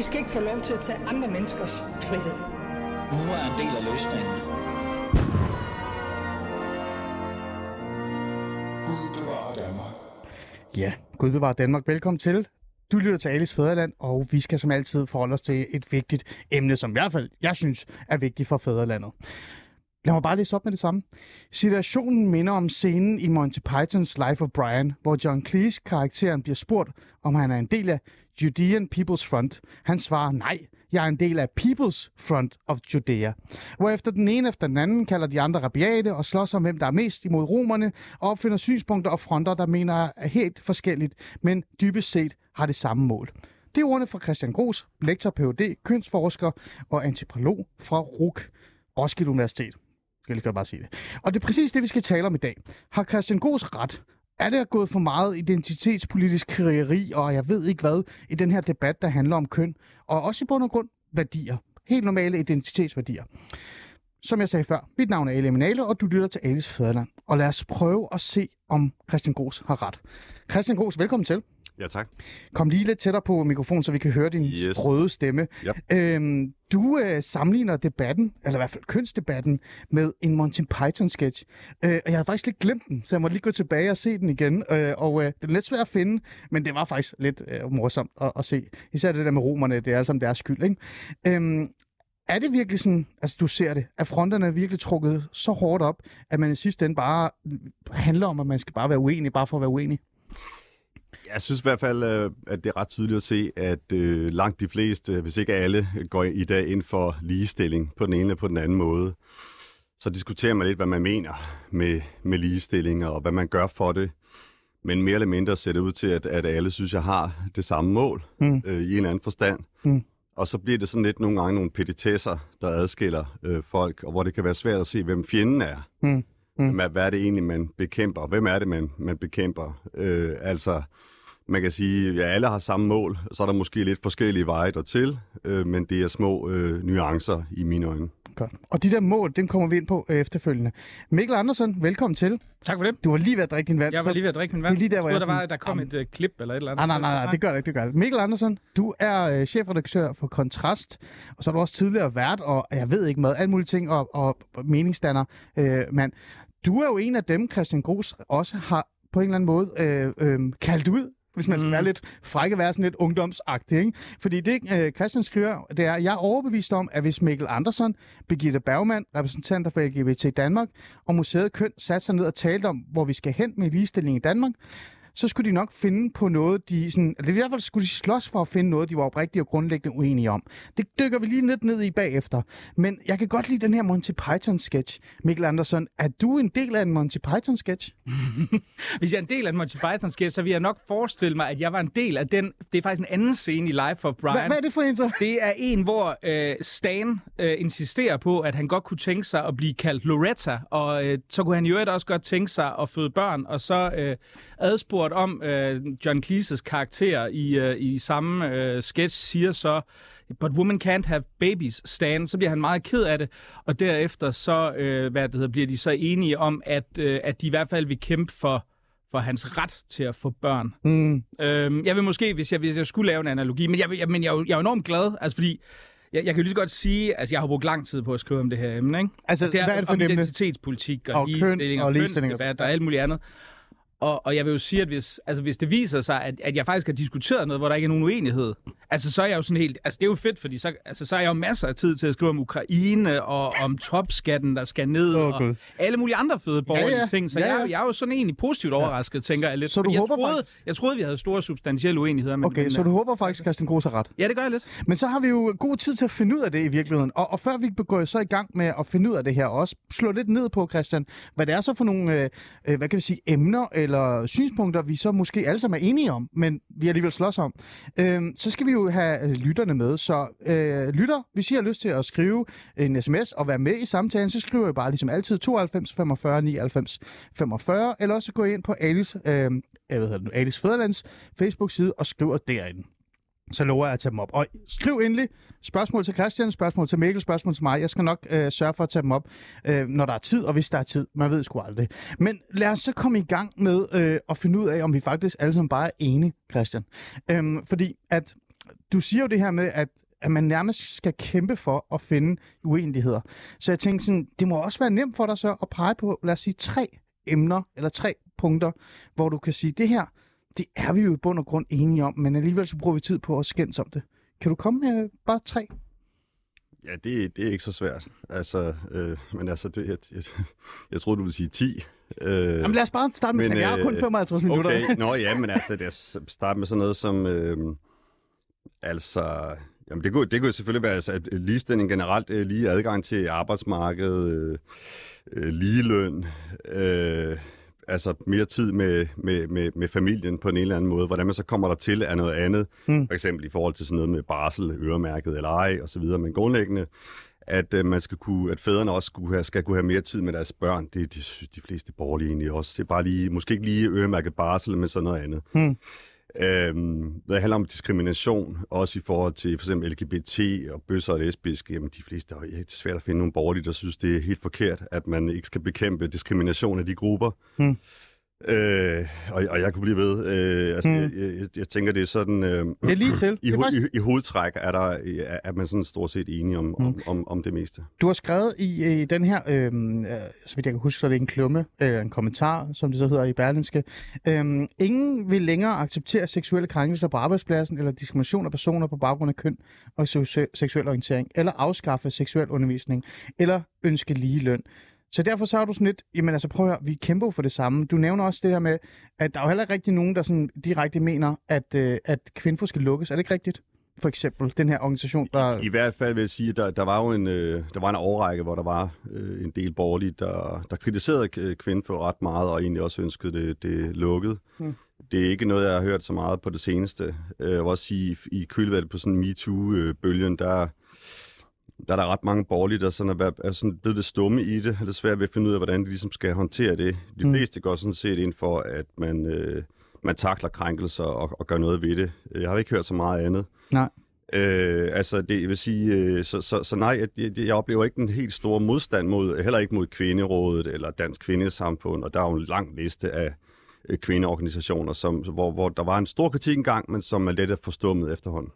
Vi skal ikke få lov til at tage andre menneskers frihed. Nu er en del af løsningen. Gud bevarer Danmark. Ja, Gud bevarer Danmark. Velkommen til. Du lytter til Alice Fæderland, og vi skal som altid forholde os til et vigtigt emne, som i hvert fald jeg synes er vigtigt for fædrelandet. Lad mig bare læse op med det samme. Situationen minder om scenen i Monty Pythons Life of Brian, hvor John Cleese karakteren bliver spurgt, om han er en del af Judean People's Front. Han svarer nej, jeg er en del af People's Front of Judea. Hvorefter den ene efter den anden kalder de andre rabiate og slås om, hvem der er mest imod romerne, og opfinder synspunkter og fronter, der mener er helt forskelligt, men dybest set har det samme mål. Det er ordene fra Christian Gros, lektor Ph.D., kønsforsker og antropolog fra RUK, Roskilde Universitet. Jeg skal bare sige det. Og det er præcis det, vi skal tale om i dag. Har Christian Gos ret? Er der gået for meget identitetspolitisk krigeri, og jeg ved ikke hvad, i den her debat, der handler om køn, og også i bund og grund værdier. Helt normale identitetsværdier. Som jeg sagde før, mit navn er Ali Minale, og du lytter til Alice Fæderland. Og lad os prøve at se, om Christian Gros har ret. Christian Gros, velkommen til. Ja, tak. Kom lige lidt tættere på mikrofonen, så vi kan høre din yes. Sprøde stemme. Yep. Øhm, du øh, sammenligner debatten, eller i hvert fald kønsdebatten, med en Monty Python-sketch. Øh, og jeg havde faktisk lidt glemt den, så jeg må lige gå tilbage og se den igen. Øh, og øh, den er lidt svær at finde, men det var faktisk lidt øh, morsomt at, at se. Især det der med romerne, det er som deres skyld. Ikke? Øhm, er det virkelig sådan, altså du ser det, at fronterne er virkelig trukket så hårdt op, at man i sidste ende bare handler om, at man skal bare være uenig, bare for at være uenig? Jeg synes i hvert fald, øh, at det er ret tydeligt at se, at øh, langt de fleste, hvis ikke alle, går i dag ind for ligestilling på den ene eller på den anden måde. Så diskuterer man lidt, hvad man mener med, med ligestilling og hvad man gør for det. Men mere eller mindre ser det ud til, at, at alle synes, jeg har det samme mål Mm. øh, i en anden forstand. Mm. Og så bliver det sådan lidt nogle gange nogle petitesser, der adskiller øh, folk, og hvor det kan være svært at se, hvem fjenden er. Mm. Mm. Hvad, hvad er det egentlig, man bekæmper? Hvem er det, man, man bekæmper? Øh, altså, man kan sige, at ja, alle har samme mål. Så er der måske lidt forskellige veje dertil, øh, men det er små øh, nuancer i mine øjne. Godt. Og de der mål, den kommer vi ind på øh, efterfølgende. Mikkel Andersen, velkommen til. Tak for det. Du var lige ved at drikke din vand. Jeg var lige ved at drikke min vand. det er lige der, hvor jeg jeg troede, der, var, sådan- der kom Jamen. et uh, klip eller et eller Nej, andet. nej, nej, nej, det gør det ikke, det gør det. Mikkel Andersen, du er øh, chefredaktør for Kontrast, og så er du også tidligere vært, og jeg ved ikke med alle mulige ting, og, og meningsdanner, øh, mand. Du er jo en af dem, Christian Gros også har på en eller anden måde øh, øh, kaldt ud hvis man skal Mm. være lidt frække, være sådan lidt ungdomsagtig. Ikke? Fordi det, øh, Christian skriver, det er, jeg er overbevist om, at hvis Mikkel Andersen, Birgitte Bergmann, repræsentanter for LGBT Danmark og Museet Køn satte sig ned og talte om, hvor vi skal hen med ligestilling i Danmark, så skulle de nok finde på noget, de sådan, eller i hvert fald skulle de slås for at finde noget, de var oprigtigt og grundlæggende uenige om. Det dykker vi lige lidt ned i bagefter. Men jeg kan godt lide den her Monty Python-sketch. Mikkel Andersen, er du en del af en Monty Python-sketch? Hvis jeg er en del af en Monty Python sketch, så vil jeg nok forestille mig, at jeg var en del af den. Det er faktisk en anden scene i Life of Brian. Hva, hvad er det for en så? Det er en, hvor øh, Stan øh, insisterer på, at han godt kunne tænke sig at blive kaldt Loretta, og øh, så kunne han jo også godt tænke sig at føde børn, og så øh, adspurgt om øh, John Cleese's karakter i, øh, i samme øh, sketch siger så, But women can't have babies, Stan. Så bliver han meget ked af det, og derefter så øh, hvad det hedder, bliver de så enige om, at, øh, at de i hvert fald vil kæmpe for for hans ret til at få børn. Mm. Øhm, jeg vil måske, hvis jeg, hvis jeg skulle lave en analogi, men jeg, jeg, men jeg, er jeg er jo enormt glad, altså fordi, jeg, jeg kan jo lige så godt sige, at jeg har brugt lang tid på at skrive om det her emne, ikke? Altså, det er, hvad er det for om emne? identitetspolitik og, Og køn ligestilling og og, ligestilling og og alt muligt andet. Og, og jeg vil jo sige, at hvis, altså, hvis det viser sig, at, at jeg faktisk har diskuteret noget, hvor der ikke er nogen uenighed, altså så er jeg jo sådan helt, altså det er jo fedt, fordi så, altså, så har jeg jo masser af tid til at skrive om Ukraine og om topskatten, der skal ned, Åh, og Gud. alle mulige andre fede borgerlige ja. ting. Så Ja, jeg, ja. er jo- jeg er jo sådan egentlig positivt overrasket, tænker jeg lidt. Så du jeg håber troede, faktisk- Jeg troede, vi havde store substantielle uenigheder. Men, Okay, men, så du håber faktisk, Christian Gros har ret. Ja, det gør jeg lidt. Men så har vi jo god tid til at finde ud af det i virkeligheden. Og, og før vi går så i gang med at finde ud af det her, og også slå lidt ned på, Christian, hvad det er så for nogle, øh, øh, hvad kan vi sige, emner eller synspunkter, vi så måske alle sammen er enige om, men vi alligevel slås om. Øh, så skal vi jo have øh, lytterne med. Så øh, lytter, hvis I har lyst til at skrive en sms og være med i samtalen, så skriver I bare ligesom altid 92 45 99 45, eller også gå ind på Alice, øh, jeg ved, Alice Fæderlands Facebook-side og skriver derinde så lover jeg at tage dem op. Og skriv endelig spørgsmål til Christian, spørgsmål til Mikkel, spørgsmål til mig. Jeg skal nok øh, sørge for at tage dem op, øh, når der er tid, og hvis der er tid. Man ved sgu aldrig. Men lad os så komme i gang med øh, at finde ud af, om vi faktisk alle sammen bare er enige, Christian. Øhm, fordi at du siger jo det her med, at, at man nærmest skal kæmpe for at finde uenigheder. Så jeg tænker sådan, det må også være nemt for dig så at pege på, lad os sige, tre emner eller tre punkter, hvor du kan sige, det her, det er vi jo i bund og grund enige om, men alligevel så bruger vi tid på at skændes om det. Kan du komme med bare tre? Ja, det, det er ikke så svært. Altså, øh, men altså, det, jeg, jeg, jeg troede, du ville sige 10. Øh, Jamen lad os bare starte med men, tre. Jeg har kun øh, 55 minutter. Okay, nå ja, men altså, det starte med sådan noget som, øh, altså, jamen det kunne, det kunne selvfølgelig være, altså, at ligestilling generelt, øh, lige adgang til arbejdsmarkedet, øh, øh, ligeløn, øh, altså mere tid med, med, med, med familien på en eller anden måde. Hvordan man så kommer der til er noget andet. Mm. For eksempel i forhold til sådan noget med barsel, øremærket eller ej, og så videre. Men grundlæggende, at øh, man skal kunne, at fædrene også skulle have, skal kunne have mere tid med deres børn. Det er de, de fleste borgerlige egentlig også. Det er bare lige, måske ikke lige øremærket barsel, men sådan noget andet. Mm. Øhm, det handler om diskrimination, også i forhold til for eksempel LGBT og bøsser og lesbiske. Jamen, de fleste er det svært at finde nogle borgerlige, der synes, det er helt forkert, at man ikke skal bekæmpe diskrimination af de grupper. Mm. Øh, og, og jeg kunne blive ved. Øh, altså, Mm. jeg, jeg, jeg tænker, det er sådan... Øh, Det er lige til. I, Det er faktisk- i, I hovedtræk er, der, er, er man sådan stort set enige om, Mm. om, om, om det meste. Du har skrevet i, i den her, øh, øh, så vidt jeg kan huske, så er det en klumme, øh, en kommentar, som det så hedder i Berlinske. Øh, ingen vil længere acceptere seksuelle krænkelser på arbejdspladsen eller diskrimination af personer på baggrund af køn og seksu- seksuel orientering, eller afskaffe seksuel undervisning, eller ønske lige løn. Så derfor så har du sådan lidt, jamen altså prøv at høre, vi kæmper for det samme. Du nævner også det her med, at der er jo heller ikke rigtig nogen, der sådan direkte mener, at, øh, at Kvinfo skal lukkes. Er det ikke rigtigt? For eksempel den her organisation, der... I hvert fald vil jeg sige, at der, der var jo en, øh, der var en overrække, hvor der var øh, en del borgerlige, der, der kritiserede k- kvinden for ret meget, og egentlig også ønskede det, det lukket. Mm. Det er ikke noget, jeg har hørt så meget på det seneste. Øh, Jeg vil også sige, i kølvandet på sådan MeToo-bølgen, der, der er der ret mange borgerlige, der sådan er, er sådan blevet lidt stumme i det, og det er svært ved at finde ud af, hvordan de ligesom skal håndtere det. De Mm. fleste går sådan set ind for, at man, øh, man takler krænkelser og, og gør noget ved det. Jeg har ikke hørt så meget andet. Nej. Øh, altså, det vil sige, øh, så, så, så nej, jeg, jeg oplever ikke den helt store modstand mod, heller ikke mod Kvinderådet eller Dansk Kvindesamfund, og der er jo en lang liste af øh, kvindeorganisationer, som, hvor, hvor der var en stor kritik engang, men som er let at forstummet efterhånden.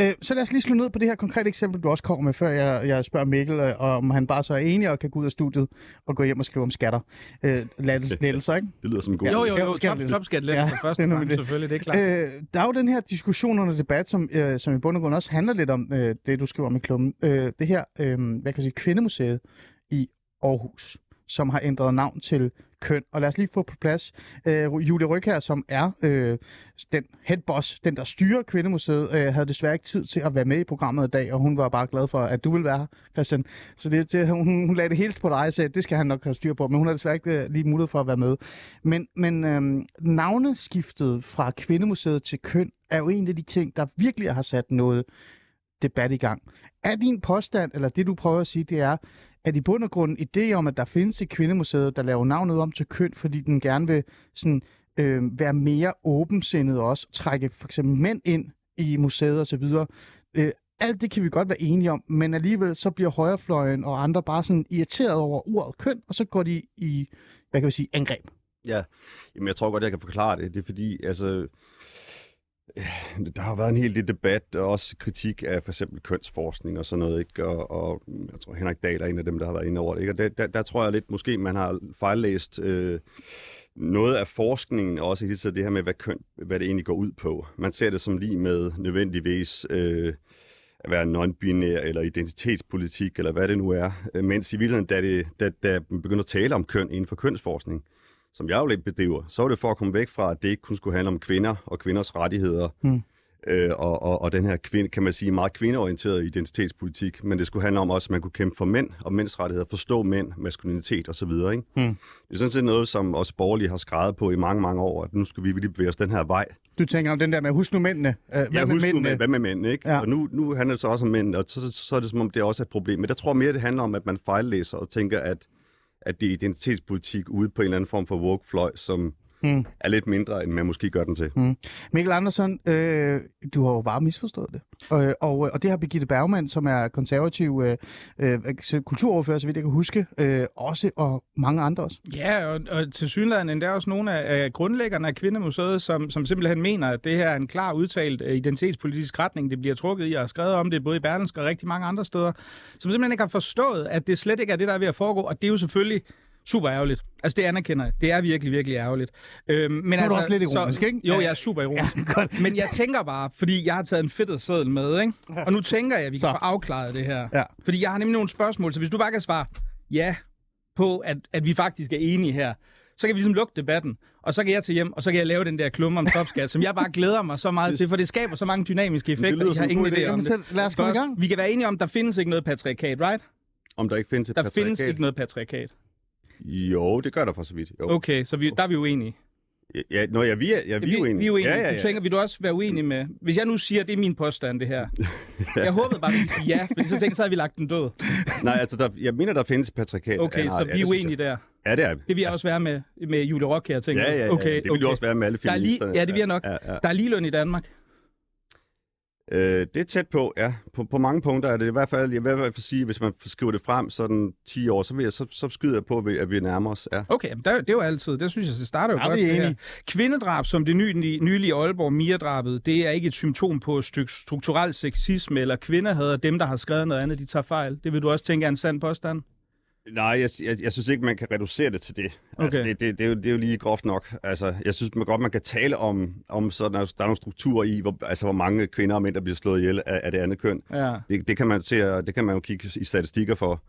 Øh, så lad os lige slå ned på det her konkrete eksempel, du også kommer med, før jeg, jeg spørger Mikkel, øh, om han bare så er enig og kan gå ud af studiet og gå hjem og skrive om skatter. Øh, lettelse, lettelser, ikke? Det lyder som en god Jo, jo, jo, top, det. topskat Ja, første det er det. selvfølgelig, det er klart. Øh, der er jo den her diskussion under debat, som, øh, som i bund og grund også handler lidt om øh, det, du skriver om i klummen. Øh, det her, øh, hvad kan jeg sige, Kvindemuseet i Aarhus, som har ændret navn til køn. Og lad os lige få på plads øh, Julie Ryk her, som er øh, den headboss, den der styrer Kvindemuseet, øh, havde desværre ikke tid til at være med i programmet i dag, og hun var bare glad for, at du ville være her, Christian. Så det, det, hun, hun lagde det helt på dig og sagde, at det skal han nok have styr på, men hun har desværre ikke øh, lige mulighed for at være med. Men, men øh, navneskiftet fra Kvindemuseet til køn er jo en af de ting, der virkelig har sat noget debat i gang. Er din påstand, eller det du prøver at sige, det er, at i bund og grund idé om, at der findes et kvindemuseet, der laver navnet om til køn, fordi den gerne vil sådan, øh, være mere åbensindet også trække for eksempel mænd ind i museet osv. Øh, alt det kan vi godt være enige om, men alligevel så bliver højrefløjen og andre bare sådan irriteret over ordet køn, og så går de i, hvad kan vi sige, angreb. Ja, Jamen, jeg tror godt, jeg kan forklare det. Det er fordi, altså, der har været en hel del debat, og også kritik af for eksempel kønsforskning og sådan noget, ikke? Og, og jeg tror, Henrik Dahl er en af dem, der har været inde over det, ikke? Og der, der, der tror jeg lidt, måske man har fejllæst øh, noget af forskningen, også i det, så det her med, hvad køn, hvad det egentlig går ud på. Man ser det som lige med nødvendigvis... Øh, at være non-binær eller identitetspolitik, eller hvad det nu er. Mens i virkeligheden, da, det, da, da man begynder at tale om køn inden for kønsforskning, som jeg jo lidt bedriver, så var det for at komme væk fra, at det ikke kun skulle handle om kvinder og kvinders rettigheder, Mm. øh, og, og, og den her kvinde, kan man sige, meget kvindeorienterede identitetspolitik, men det skulle handle om også, at man kunne kæmpe for mænd og mænds rettigheder, forstå mænd, maskulinitet osv. Ikke? Mm. Det er sådan set noget, som også borgerlige har skrevet på i mange, mange år, at nu skal vi virkelig bevæge os den her vej. Du tænker om den der med, husk nu mændene. Øh, hvad Ja, med husk nu mændene? med, hvad med mænd, ikke? Ja. Og nu, nu handler det så også om mænd, og så, så er det som om, det også er et problem. Men jeg tror mere, det handler om, at man fejllæser og tænker, at, at det er identitetspolitik ude på en eller anden form for workfløj, som, Mm. er lidt mindre, end man måske gør den til. Mikkel Andersen, øh, du har jo bare misforstået det. Og, og, og det har Birgitte Bergmann, som er konservativ øh, øh, kulturordfører, så vidt jeg kan huske, øh, også, og mange andre også. Ja, og, og til synligheden endda også nogle af, af grundlæggerne af Kvindemuseet, som, som simpelthen mener, at det her er en klar udtalt identitetspolitisk retning, det bliver trukket i, og har skrevet om det både i Berlingske og rigtig mange andre steder, som simpelthen ikke har forstået, at det slet ikke er det, der er ved at foregå, og det er jo selvfølgelig super ærgerligt. Altså, det anerkender jeg. Det er virkelig, virkelig ærgerligt. Øhm, men er altså, du også lidt ironisk, ikke? Jo, jeg er super ironisk. Ja, godt. Men jeg tænker bare, fordi jeg har taget en fedtet seddel med, ikke? Og nu tænker jeg, at vi Så. kan få afklaret det her. Ja. Fordi jeg har nemlig nogle spørgsmål, så hvis du bare kan svare ja på, at, at vi faktisk er enige her, så kan vi ligesom lukke debatten, og så kan jeg tage hjem, og så kan jeg lave den der klumme om topskat, som jeg bare glæder mig så meget til, for det skaber så mange dynamiske effekter, som har en ingen idé. om Jamen, det. så lad os komme i gang. vi kan være enige om, der findes ikke noget patriarkat, right? Om der ikke findes et Der patriarkat? findes ikke noget patriarkat. Jo, det gør der for så vidt. Jo. Okay, så vi, der er vi uenige. Ja, nå, ja, vi er, ja, vi er uenige. Vi er uenige. Ja, ja, ja. Du tænker, vil du også være uenig med... Hvis jeg nu siger, at det er min påstand, det her. Jeg håbede bare, at vi sige ja, fordi så tænkte jeg, så havde vi lagt den død. Nej, altså, der, jeg mener, der findes patriarkat. Okay, Ja, så ja, vi er uenige der. jeg. Ja, det er vi. Det vil jeg også være med, med Julie Rock her, tænker Ja, ja, ja. Okay, det vil okay. også være med alle Der er lige, feministerne. ja, det vil jeg nok. Ja, ja. Der er ligeløn i Danmark. Øh, det er tæt på, ja. På, på mange punkter er det i hvert fald, jeg vil i hvert fald sige, hvis man skriver det frem sådan 10 år, så, vil jeg, så, så skyder jeg på, at vi, nærmer os. Ja. Okay, men der, det er jo altid. Det synes jeg, det starter jo Ja, godt. er det her. enige. Kvindedrab, som det nylige, nylige Aalborg Mia-drabet, det er ikke et symptom på et stykke strukturel sexisme eller kvinderhader. Dem, der har skrevet noget andet, de tager fejl. Det vil du også tænke er en sand påstand? Nej, jeg, jeg, jeg synes ikke, man kan reducere det til det. Altså, Okay. det, det, det, er jo, det er jo lige groft nok. Altså, jeg synes man godt, man kan tale om, om så der, er- der er nogle strukturer i, hvor, altså, hvor mange kvinder og mænd, der bliver slået ihjel af, af det andet køn. Ja. Det, det, kan man se, det kan man jo kigge i statistikker for.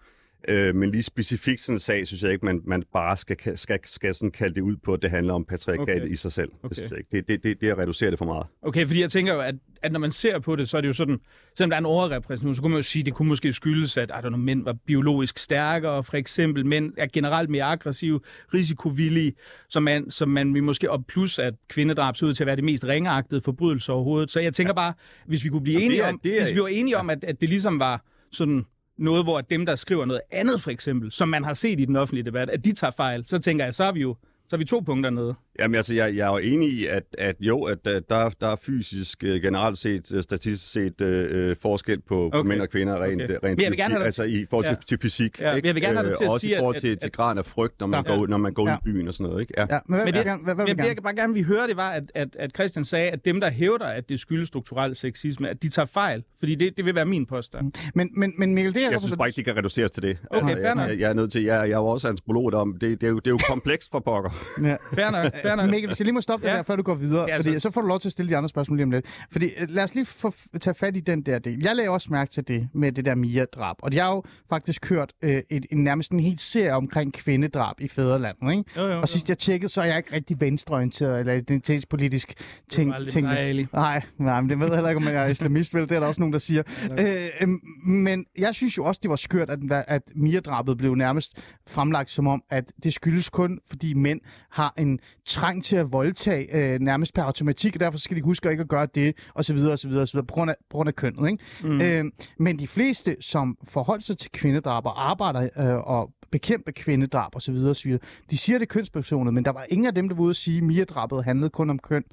Øh, men lige specifikt sådan en sag, synes jeg ikke, man, man bare skal, skal, skal sådan kalde det ud på, at det handler om patriarkatet Okay. i sig selv. Okay. Det synes jeg ikke. Det, det, det, det er at reducere det for meget. Okay, fordi jeg tænker jo, at, at når man ser på det, så er det jo sådan, selvom der er en overrepræsentation, så kunne man jo sige, at det kunne måske skyldes, at I don't know, mænd var biologisk stærkere, for eksempel mænd er generelt mere aggressive, risikovillige, som man, som man vil måske, og plus at kvindedrab ser ud til at være det mest ringeagtede forbrydelse overhovedet. Så jeg tænker bare, hvis vi kunne blive Jamen, enige er- om, er- hvis vi var enige om, at, at det ligesom var sådan noget, hvor dem, der skriver noget andet for eksempel, som man har set i den offentlige debat, at de tager fejl, så tænker jeg, så er vi jo så er vi to punkter nede. Jamen altså, jeg, jeg er jo enig i, at, at jo, at der, der der er fysisk øh, generelt set, øh, statistisk set, øh, øh, forskel på, okay. på mænd og kvinder rent, Okay. rent jeg vil gerne have dig- altså i forhold til, Ja. til fysik. Ja, ikke? jeg vil gerne have dig til at også sige, i forhold at- til, at- til graden af frygt, når man, Ja. går, ud- når man går ud Ja. i byen og sådan noget. Ikke? Ja. Ja, men hvad, Men vil det- gerne, hvad, hvad Men det, gerne? jeg bare gerne vil høre, det var, at, at, at Christian sagde, at dem, der hævder, at det skyldes strukturel sexisme, at de tager fejl. Fordi det, det vil være min påstand. Men, men, men Mikkel, det er Jeg synes bare ikke, det kan reduceres til det. Okay, jeg, nok. jeg, jeg, er nødt til, jeg, jeg er jo også antropolog om. Det, det, er jo, det er jo komplekst for pokker. Ja. Fair nok, fair nok. Mikkel, hvis jeg lige må stoppe Ja. der, før du går videre, Ja, fordi så- så får du lov til at stille de andre spørgsmål lige om lidt. Fordi øh, lad os lige få, tage fat i den der del. Jeg lagde også mærke til det med det der Mia-drab, og jeg har jo faktisk hørt øh, et, en, nærmest en helt serie omkring kvindedrab i fædrelandet, ikke? Jo, jo, jo. Og sidst jeg tjekkede, så er jeg ikke rigtig venstreorienteret eller identitetspolitisk ting. ting nej, nej, men det ved jeg heller ikke, om jeg er islamist, vel? Det er der også nogen, der siger. Øh, øhm, men jeg synes jo også, det var skørt, at, at Mia-drabet blev nærmest fremlagt som om, at det skyldes kun, fordi mænd har en trang til at voldtage øh, nærmest per automatik, og derfor skal de huske ikke at gøre det, og så videre, og så videre, og så videre på, grund af, på grund af kønnet. Ikke? Mm. Øh, men de fleste, som forholder sig til kvindedrab og arbejder øh, og bekæmpe kvindedrab og så videre, og så videre, de siger det er kønspersoner, men der var ingen af dem, der var ude at sige, at Mia-drabet handlede kun om køn.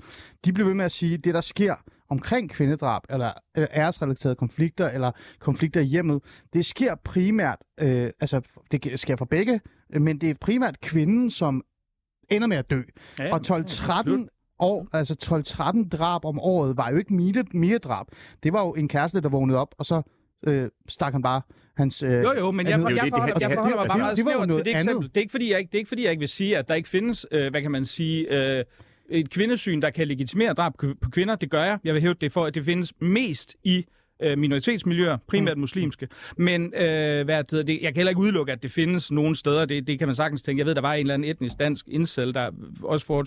De blev ved med at sige, at det, der sker omkring kvindedrab, eller eller æresrelaterede konflikter, eller konflikter i hjemmet, det sker primært, øh, altså det sker for begge, øh, men det er primært kvinden, som ender med at dø. Ja, Og 12-13 år, altså 12-13 drab om året, var jo ikke Mia- Mia-drab. Det var jo en kæreste, der vågnede op, og så øh, stak han bare hans... Øh, Jo, jo, men jeg, andet- jeg, jeg, forholder, jeg forholder mig bare det- meget snævert noget til det andet. eksempel. Det er, ikke, fordi jeg, ikke- det er ikke, fordi jeg ikke vil sige, at der ikke findes, øh, hvad kan man sige, øh, et kvindesyn, der kan legitimere drab på kvinder. Det gør jeg. Jeg vil hæve det for, at det findes mest i øh, minoritetsmiljøer, primært mm. muslimske. Men øh, hvad det, jeg kan heller ikke udelukke, at det findes nogle steder. Det, det kan man sagtens tænke. Jeg ved, der var en eller anden etnisk dansk incel, der også for,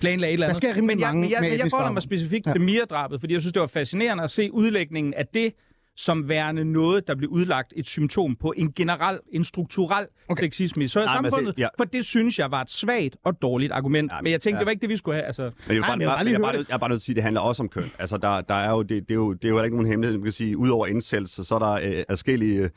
planlagde et eller Der andet. sker rimelig men jeg, mange men jeg, men jeg etnisk forholder mig specifikt ja. til Mia-drabet, fordi jeg synes, det var fascinerende at se udlægningen af det som værende noget, der blev udlagt et symptom på en generel, en strukturel okay. sexisme i Nej, altså, samfundet. ja. For det synes jeg var et svagt og dårligt argument. Ja, men jeg tænkte, ja. det var ikke det, vi skulle have. Altså, Men jeg, Ej, bare, jeg bare jeg, bare, jeg er bare nødt til at sige, at det handler også om køn. Altså, der, der er jo, det, det, er jo, det er jo ikke nogen hemmelighed, man kan sige, udover indsættelse, så er der øh, adskillige øh,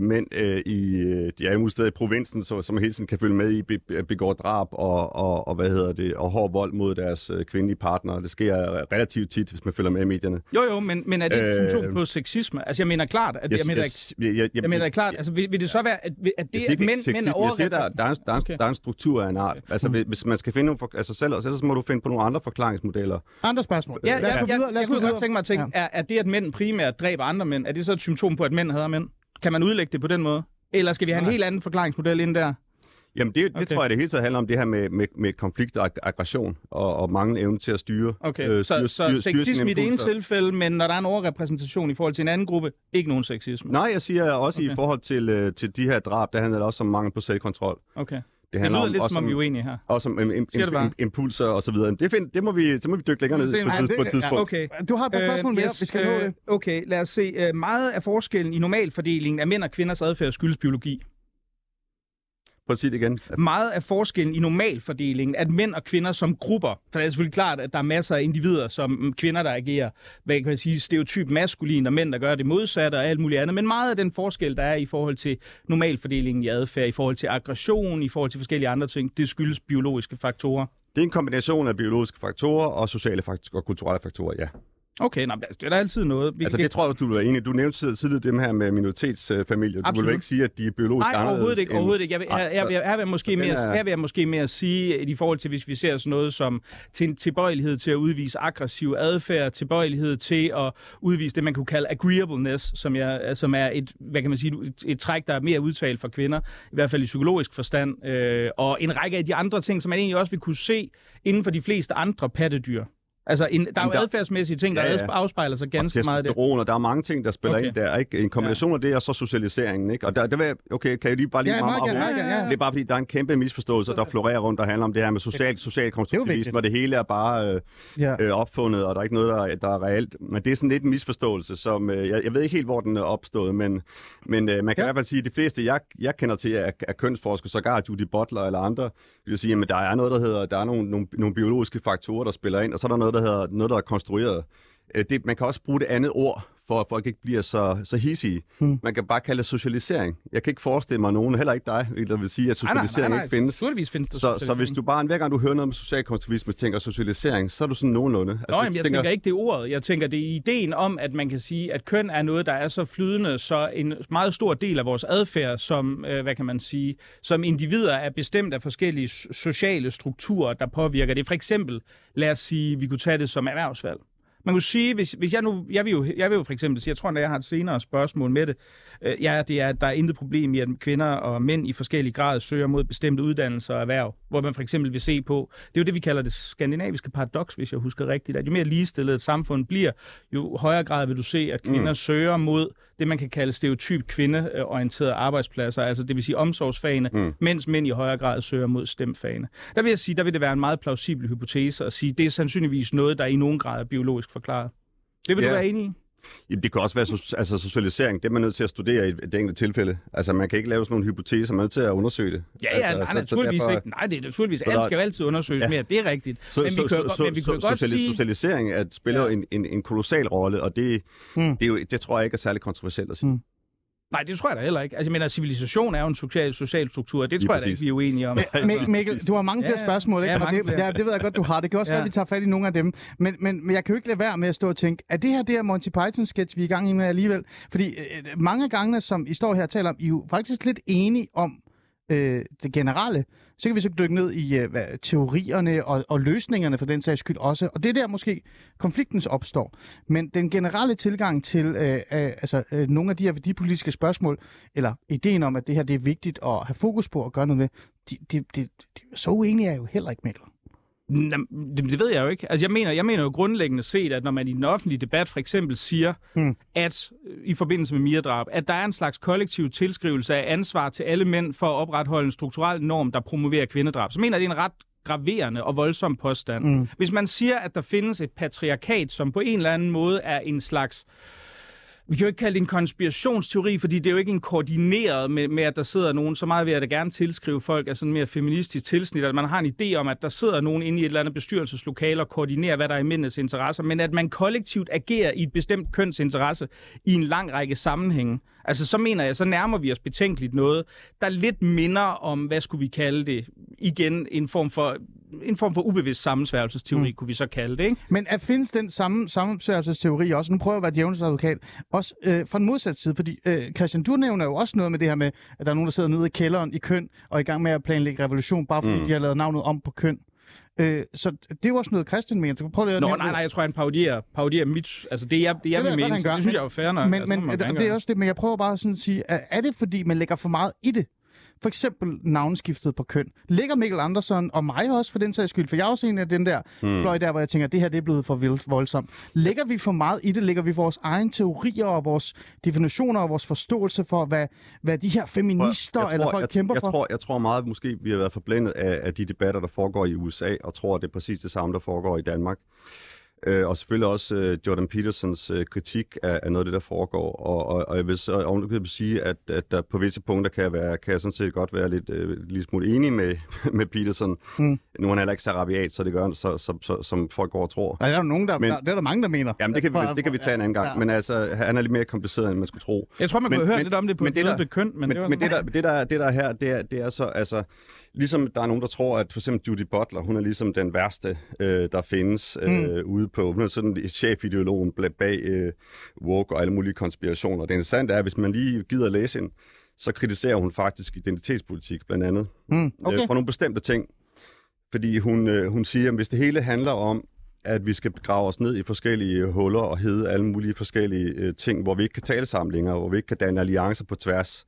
mænd øh, i øh, de mulige steder i provinsen, så, som hele tiden kan følge med i, be, begår drab og, og, og, hvad hedder det, og hård vold mod deres øh, kvindelige partnere. Det sker relativt tit, hvis man følger med i medierne. Jo, jo, men, men er det et Øh, symptom på sexisme? Altså, jeg mener klart, at, jeg, mener, jeg, jeg, jeg, jeg mener klart, altså, vil, vil det så være, at, at det, jeg at mænd, mænd er jeg siger, der, overrepræsenteret? der, er, en- der, er, en- Okay. der er en struktur af en art. Altså, hvis, hvis man skal finde nogle, for, altså selv, ellers må du finde på nogle andre forklaringsmodeller. Andre spørgsmål. Ja, lad os ja, gå ja, videre. Lad jeg os gå kunne godt tænke mig at tænke, Ja. er, er det, at mænd primært dræber andre mænd, er det så et symptom på, at mænd hader mænd? Kan man udlægge det på den måde? Eller skal vi have en Nej. helt anden forklaringsmodel ind der? Jamen, det, det Okay. tror jeg, det hele taget handler om det her med, med, med konflikt og ag- aggression og, og mange evne til at styre. Okay, øh, så, styre- så styre- styre sine sexisme i det ene tilfælde, men når der er en overrepræsentation i forhold til en anden gruppe, ikke nogen sexisme. Nej, jeg siger også Okay. i forhold til, øh, til de her drab, der handler det også om mangel på selvkontrol. Okay. Det Det handler lyder om, lidt også som om, vi er uenige her. også om im, im, Siger det bare. im, impulser og så videre. Det, find, det, må vi, det må vi dykke længere ned på, tids- på et det- ja, tidspunkt. Okay. Du har et par spørgsmål mere. Vi skal nå det. Øh, Okay, lad os se. Øh, meget af forskellen i normalfordelingen af mænd og kvinders adfærd skyldes biologi. Prøv at sige det igen. Meget af forskellen i normalfordelingen, at mænd og kvinder som grupper, for det er selvfølgelig klart, at der er masser af individer som mm, kvinder, der agerer, hvad kan man sige, stereotyp maskulin, og mænd, der gør det modsatte og alt muligt andet, men meget af den forskel, der er i forhold til normalfordelingen i adfærd, i forhold til aggression, i forhold til forskellige andre ting, det skyldes biologiske faktorer. Det er en kombination af biologiske faktorer og sociale faktorer og kulturelle faktorer, ja. Okay, nå, men det er der altid noget. Vi Altså kan- det tror jeg, også, du er enig. Du nævnte tid- tidligere det her med minoritetsfamilier. Du Absolut. vil vel ikke sige, at de er biologisk Nej, anderledes overhovedet ikke. Overhovedet ikke. Jeg vil, Nej, her, her, vil, her, vil jeg måske mere, er- her vil jeg måske mere sige, i forhold til, hvis vi ser sådan noget som til tilbøjelighed til at udvise aggressiv adfærd, tilbøjelighed til at udvise det, man kunne kalde agreeableness, som, jeg, som er et, hvad kan man sige, et, et træk, der er mere udtalt for kvinder, i hvert fald i psykologisk forstand, øh, og en række af de andre ting, som man egentlig også vil kunne se inden for de fleste andre pattedyr. Altså, en, der er jo der- adfærdsmæssige ting, der Ja, ja. afspejler sig ganske og meget af det. testosteron, og der er mange ting, der spiller Okay. ind der. Ikke? En kombination ja. af det, og så socialiseringen. Ikke? Og der, der vil okay, kan jeg lige bare lige Ja, meget, meget meget gerne, ja. Det er bare fordi, der er en kæmpe misforståelse, der florerer rundt, der handler om det her med social, social konstruktivisme, og det hele er bare øh, Ja. øh, opfundet, og der er ikke noget, der, der er reelt. Men det er sådan lidt en misforståelse, som øh, jeg, jeg ved ikke helt, hvor den er opstået, men, men øh, man kan Ja. ja. i hvert fald sige, at de fleste, jeg, jeg kender til, er, er kønsforskere, sågar Judy Butler eller andre, vil sige, at der er noget, der hedder, der er nogle, nogle, nogle biologiske faktorer, der spiller ind, og så er der noget, der hedder noget, der er konstrueret. Øh, det, man kan også bruge det andet ord, for at folk ikke bliver så, så hissige. Hmm. Man kan bare kalde det socialisering. Jeg kan ikke forestille mig nogen, heller ikke dig, der vil sige, at Nej, nej, socialisering nej, nej. ikke findes. Naturligvis findes der Så, så socialisering. hvis du bare, hver gang du hører noget om socialkonstruktivisme, tænker socialisering, så er du sådan nogenlunde. Altså, Nå, jamen, jeg tænker ikke, det ordet. Jeg tænker, det er ideen om, at man kan sige, at køn er noget, der er så flydende, så en meget stor del af vores adfærd som, øh, hvad kan man sige, som individer er bestemt af forskellige sociale strukturer, der påvirker det. For eksempel, lad os sige, vi kunne tage det som erhvervsvalg. Man kunne sige, hvis, hvis jeg nu, jeg vil, jo, jeg vil jo for eksempel sige, jeg tror, at jeg har et senere spørgsmål med det, øh, ja, det er, at der er intet problem i, at kvinder og mænd i forskellige grad søger mod bestemte uddannelser og erhverv, hvor man for eksempel vil se på, det er jo det, vi kalder det skandinaviske paradoks, hvis jeg husker rigtigt, at jo mere ligestillet et samfund bliver, jo højere grad vil du se, at kvinder mm. søger mod det, man kan kalde stereotyp kvindeorienterede arbejdspladser, altså det vil sige omsorgsfagene, mm. mens mænd i højere grad søger mod stemfagene. Der vil jeg sige, der vil det være en meget plausibel hypotese at sige, det er sandsynligvis noget, der i nogen grad er biologisk forklaret. Det vil Ja. du være enig i? Jamen, det kan også være altså, socialisering. Det er man nødt til at studere i et, et enkelt tilfælde. Altså, man kan ikke lave sådan nogle hypoteser, man er nødt til at undersøge det. Ja, altså, ja, nej, naturligvis ikke. Nej, det er naturligvis. Alt skal jo altid undersøges Ja. mere, det er rigtigt. Så, men vi kan så, godt- men vi kan så, godt sociali- sige... Socialisering at spiller Ja. en, en, en kolossal rolle, og det, mm. det, er jo, det tror jeg ikke er særlig kontroversielt at sige. Mm. Nej, det tror jeg da heller ikke. Altså, jeg mener, civilisation er jo en social, social struktur, og det Lige tror jeg da præcis. ikke, vi er uenige om. Mik- Mikkel, du har mange flere Ja, spørgsmål, ikke? Ja, og mange det, flere. ja, det ved jeg godt, du har. Det kan også Ja. være, at vi tager fat i nogle af dem. Men, men, men jeg kan jo ikke lade være med at stå og tænke, er det her det her Monty Python-sketch, vi er i gang i med alligevel? Fordi øh, mange af gangene, som I står her og taler om, I er jo faktisk lidt enige om øh, det generelle. Så kan vi så dykke ned i øh, hvad, teorierne og, og løsningerne for den sags skyld også. Og det er der måske konfliktens opstår. Men den generelle tilgang til øh, øh, altså, øh, nogle af de her værdipolitiske spørgsmål, eller ideen om, at det her det er vigtigt at have fokus på at gøre noget med, de, de, de, de, så uenige er jeg jo heller ikke, Mikkel. Det, ved jeg jo ikke. Altså, jeg mener, jeg mener jo grundlæggende set, at når man i den offentlige debat for eksempel siger, Mm. at øh, i forbindelse med Mia-drab, at der er en slags kollektiv tilskrivelse af ansvar til alle mænd for at opretholde en strukturel norm, der promoverer kvindedrab, så mener jeg, det er en ret graverende og voldsom påstand. Mm. Hvis man siger, at der findes et patriarkat, som på en eller anden måde er en slags vi kan jo ikke kalde det en konspirationsteori, fordi det er jo ikke en koordineret med, med at der sidder nogen, så meget vil jeg da gerne tilskrive folk af sådan mere feministisk tilsnit, at man har en idé om, at der sidder nogen inde i et eller andet bestyrelseslokale og koordinerer, hvad der er i mændenes interesser, men at man kollektivt agerer i et bestemt køns interesse i en lang række sammenhænge. Altså, så mener jeg, så nærmer vi os betænkeligt noget, der lidt minder om, hvad skulle vi kalde det, igen en form for en form for ubevidst sammensværgelsesteori, mm. kunne vi så kalde det, ikke? Men at findes den samme sammensværgelsesteori også, nu prøver jeg at være djævelens advokat, også øh, fra den modsatte side, fordi øh, Christian, du nævner jo også noget med det her med, at der er nogen, der sidder nede i kælderen i køn, og er i gang med at planlægge revolution, bare fordi mm. de har lavet navnet om på køn. Øh, så det er jo også noget, Christian mener. Du kan prøve lige at Nå, nej, nej, jeg tror, han parodierer, parodierer mit... Altså, det jeg, det jeg Det vil mene, det synes jeg er fair nok. Men, altså, men det, er også det, men jeg prøver bare sådan at sige, er, er det fordi, man lægger for meget i det? For eksempel navnskiftet på køn. Ligger Mikkel Andersen og mig også for den sags skyld? For jeg er også en af den der hmm. fløj der, hvor jeg tænker, at det her det er blevet for vildt voldsomt. Lægger vi for meget i det? Lægger vi vores egen teorier og vores definitioner og vores forståelse for, hvad, hvad de her feminister Jeg eller folk jeg, kæmper jeg for? Tror, jeg tror meget, måske vi har været forblændet af, af de debatter, der foregår i USA, og tror, at det er præcis det samme, der foregår i Danmark. Øh, og selvfølgelig også øh, Jordan Petersons øh, kritik af, af noget af det, der foregår. Og, og, og jeg vil så ovenikøbet sige, at, at der på visse punkter kan jeg, være, kan jeg sådan set godt være lidt, øh, lidt smule enig med, med Peterson. Mm. Nu er han heller ikke så rabiat, så det gør han, så, så, så, som folk går og tror. Nej, der er jo nogen, der, Men- der, det er der mange, der mener. Jamen, det kan, vi, det kan vi tage en anden gang. Ja. Men altså, han er lidt mere kompliceret, end man skulle tro. Jeg tror, man Men- kunne hørt men- lidt om det på men et det der- ved køn, men, Men, det var men det, der, det, der, det der er her, det er, det er så, altså, ligesom der er nogen, der tror, at for eksempel Judy Butler, hun er ligesom den værste, øh, der findes øh, mm. ude på, hun er sådan chefideologen bag øh, woke og alle mulige konspirationer. Det interessante er, at hvis man lige gider at læse hende, så kritiserer hun faktisk identitetspolitik blandt andet. Mm, okay. øh, for nogle bestemte ting. Fordi hun, øh, hun siger, at hvis det hele handler om, at vi skal grave os ned i forskellige huller og hedde alle mulige forskellige øh, ting, hvor vi ikke kan tale sammen længere, hvor vi ikke kan danne alliancer på tværs,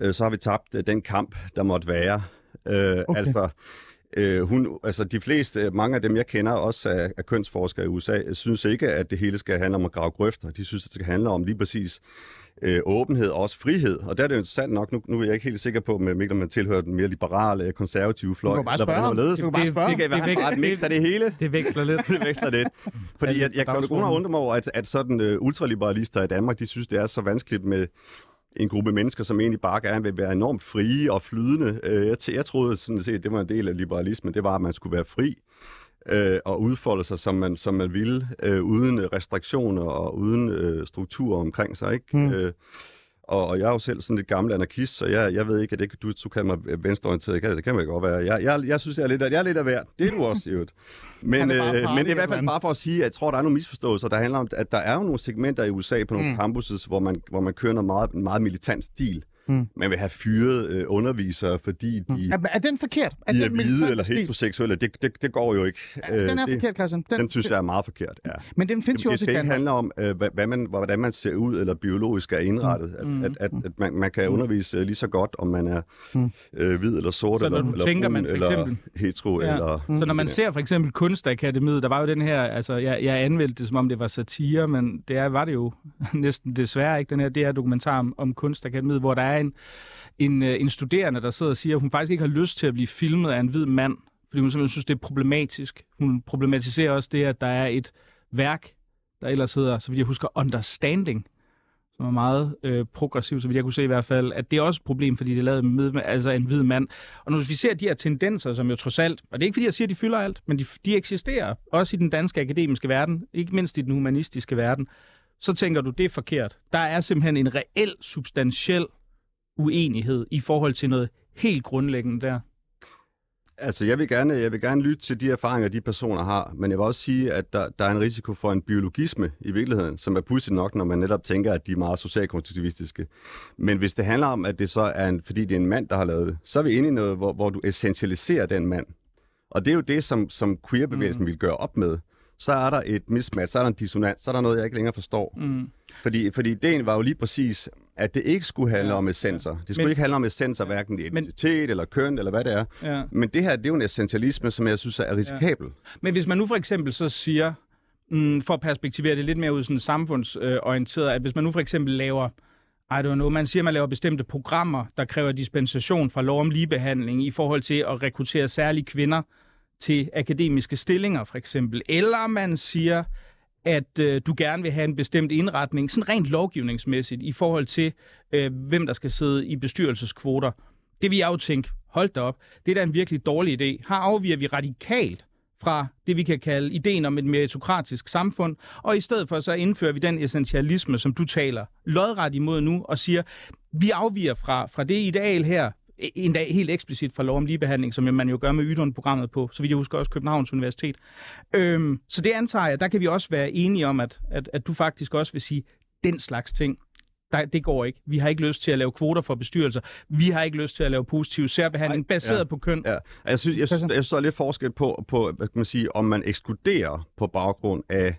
øh, så har vi tabt øh, den kamp, der måtte være. Øh, okay. Altså, øh, hun, altså de fleste, mange af dem jeg kender, også af, af kønsforskere i USA, øh, synes ikke, at det hele skal handle om at grave grøfter. De synes, at det skal handle om lige præcis øh, åbenhed og også frihed. Og der er det jo interessant nok, nu, nu er jeg ikke helt sikker på, med Mikkel, om man tilhører den mere liberale, øh, konservative fløj. Du kan bare spørge ham. Du kan bare Det- spørge Det kan Det er være væk- bare et mix af det hele. Det veksler lidt. det veksler lidt. Fordi jeg, jeg kan jo kun dagsordenen. undre mig over, at, at sådan uh, ultraliberalister i Danmark, de synes, det er så vanskeligt med en gruppe mennesker, som egentlig bare gerne vil være enormt frie og flydende. Uh, jeg, jeg troede sådan set, det var en del af liberalismen, det var, at man skulle være fri øh, og udfolde sig, som man, som man ville, øh, uden restriktioner og uden øh, strukturer omkring sig. Ikke? Mm. Øh, og, og jeg er jo selv sådan lidt gammel anarkist, så jeg, jeg ved ikke, at det, du, du kan mig venstreorienteret. Det kan, det kan man godt være. Jeg, jeg, jeg synes, jeg er lidt, af- jeg er lidt af værd. Det er du også, i øvrigt. Men, øh, men det er i hvert fald bare for at sige, at jeg tror, der er nogle misforståelser, der handler om, at der er jo nogle segmenter i USA på nogle Mm. campuses, hvor man, hvor man kører noget meget, en meget militant stil. Mm. Man vil have fyret øh, undervisere, fordi de, Er, er den forkert? Er de er den hvide militante eller heteroseksuelle. Det, det, det går jo ikke. Ja, den er det, forkert, Christian. Den, Den synes jeg er meget forkert, ja. Men den findes Det, jo det også i skal ikke Danmark. handle om, øh, hvad, hvad man, hvordan man ser ud, eller biologisk er indrettet. Mm. At, at, at, at man, man kan undervise øh, lige så godt, om man er Mm. øh, hvid eller sort, Så eller, eller tænker, brun, man for eller eksempel- hetero, Ja. eller... Så når man Ja. ser for eksempel Kunstakademiet, der var jo den her, altså jeg, jeg anmeldte det som om det var satire, men det er, var det jo næsten desværre ikke, den her, det her dokumentar om, om Kunstakademiet, hvor der er en, en, øh, en studerende, der sidder og siger, at hun faktisk ikke har lyst til at blive filmet af en hvid mand, fordi hun simpelthen synes, det er problematisk. Hun problematiserer også det, at der er et værk, der ellers hedder, så vidt jeg husker, Understanding, som er meget øh, progressiv, så vidt jeg kunne se i hvert fald, at det er også et problem, fordi det er lavet med altså en hvid mand. Og når vi ser de her tendenser, som jo trods alt, og det er ikke fordi, jeg siger, at de fylder alt, men de, de eksisterer også i den danske akademiske verden, ikke mindst i den humanistiske verden, så tænker du, det er forkert. Der er simpelthen en reel, substantiel uenighed i forhold til noget helt grundlæggende der. Altså, jeg vil, gerne, jeg vil gerne lytte til de erfaringer, de personer har, men jeg vil også sige, at der, der er en risiko for en biologisme i virkeligheden, som er pudsigt nok, når man netop tænker, at de er meget socialkonstruktivistiske. Men hvis det handler om, at det så er en, fordi det er en mand, der har lavet det, så er vi inde i noget, hvor, hvor du essentialiserer den mand. Og det er jo det, som, som queerbevægelsen mm. vil gøre op med. Så er der et mismatch, så er der en dissonans, så er der noget, jeg ikke længere forstår. Mm. Fordi, fordi ideen var jo lige præcis, at det ikke skulle handle Ja, ja, om essenser. Det skulle Men- men, ikke handle om essenser, hverken identitet eller køn eller hvad det er. Ja. Men det her, det er jo en essentialisme, som jeg synes er risikabel. Men hvis man nu for eksempel så siger, mm, for at perspektivere det lidt mere ud sådan samfundsorienteret, at hvis man nu for eksempel laver, I don't know, man siger, man laver bestemte programmer, der kræver dispensation fra lov om ligebehandling i forhold til at rekruttere særlige kvinder til akademiske stillinger for eksempel, eller man siger, at øh, du gerne vil have en bestemt indretning, sådan rent lovgivningsmæssigt, i forhold til, øh, hvem der skal sidde i bestyrelseskvoter. Det vil jeg jo tænke, hold da op, det er da en virkelig dårlig idé. Her afviger vi radikalt fra det, vi kan kalde ideen om et meritokratisk samfund, og i stedet for så indfører vi den essentialisme, som du taler lodret imod nu, og siger, vi afviger fra, fra det ideal her, en dag helt eksplicit fra lov om ligebehandling, som man jo gør med Ydun-programmet på, så vidt jeg husker også Københavns Universitet. Øhm, så det antager jeg, der kan vi også være enige om, at, at, at du faktisk også vil sige, den slags ting, der, det går ikke. Vi har ikke lyst til at lave kvoter for bestyrelser. Vi har ikke lyst til at lave positiv særbehandling baseret ja. på køn. Ja. Jeg synes, jeg synes, jeg synes, der er lidt forskel på, på hvad kan man sige, om man ekskluderer på baggrund af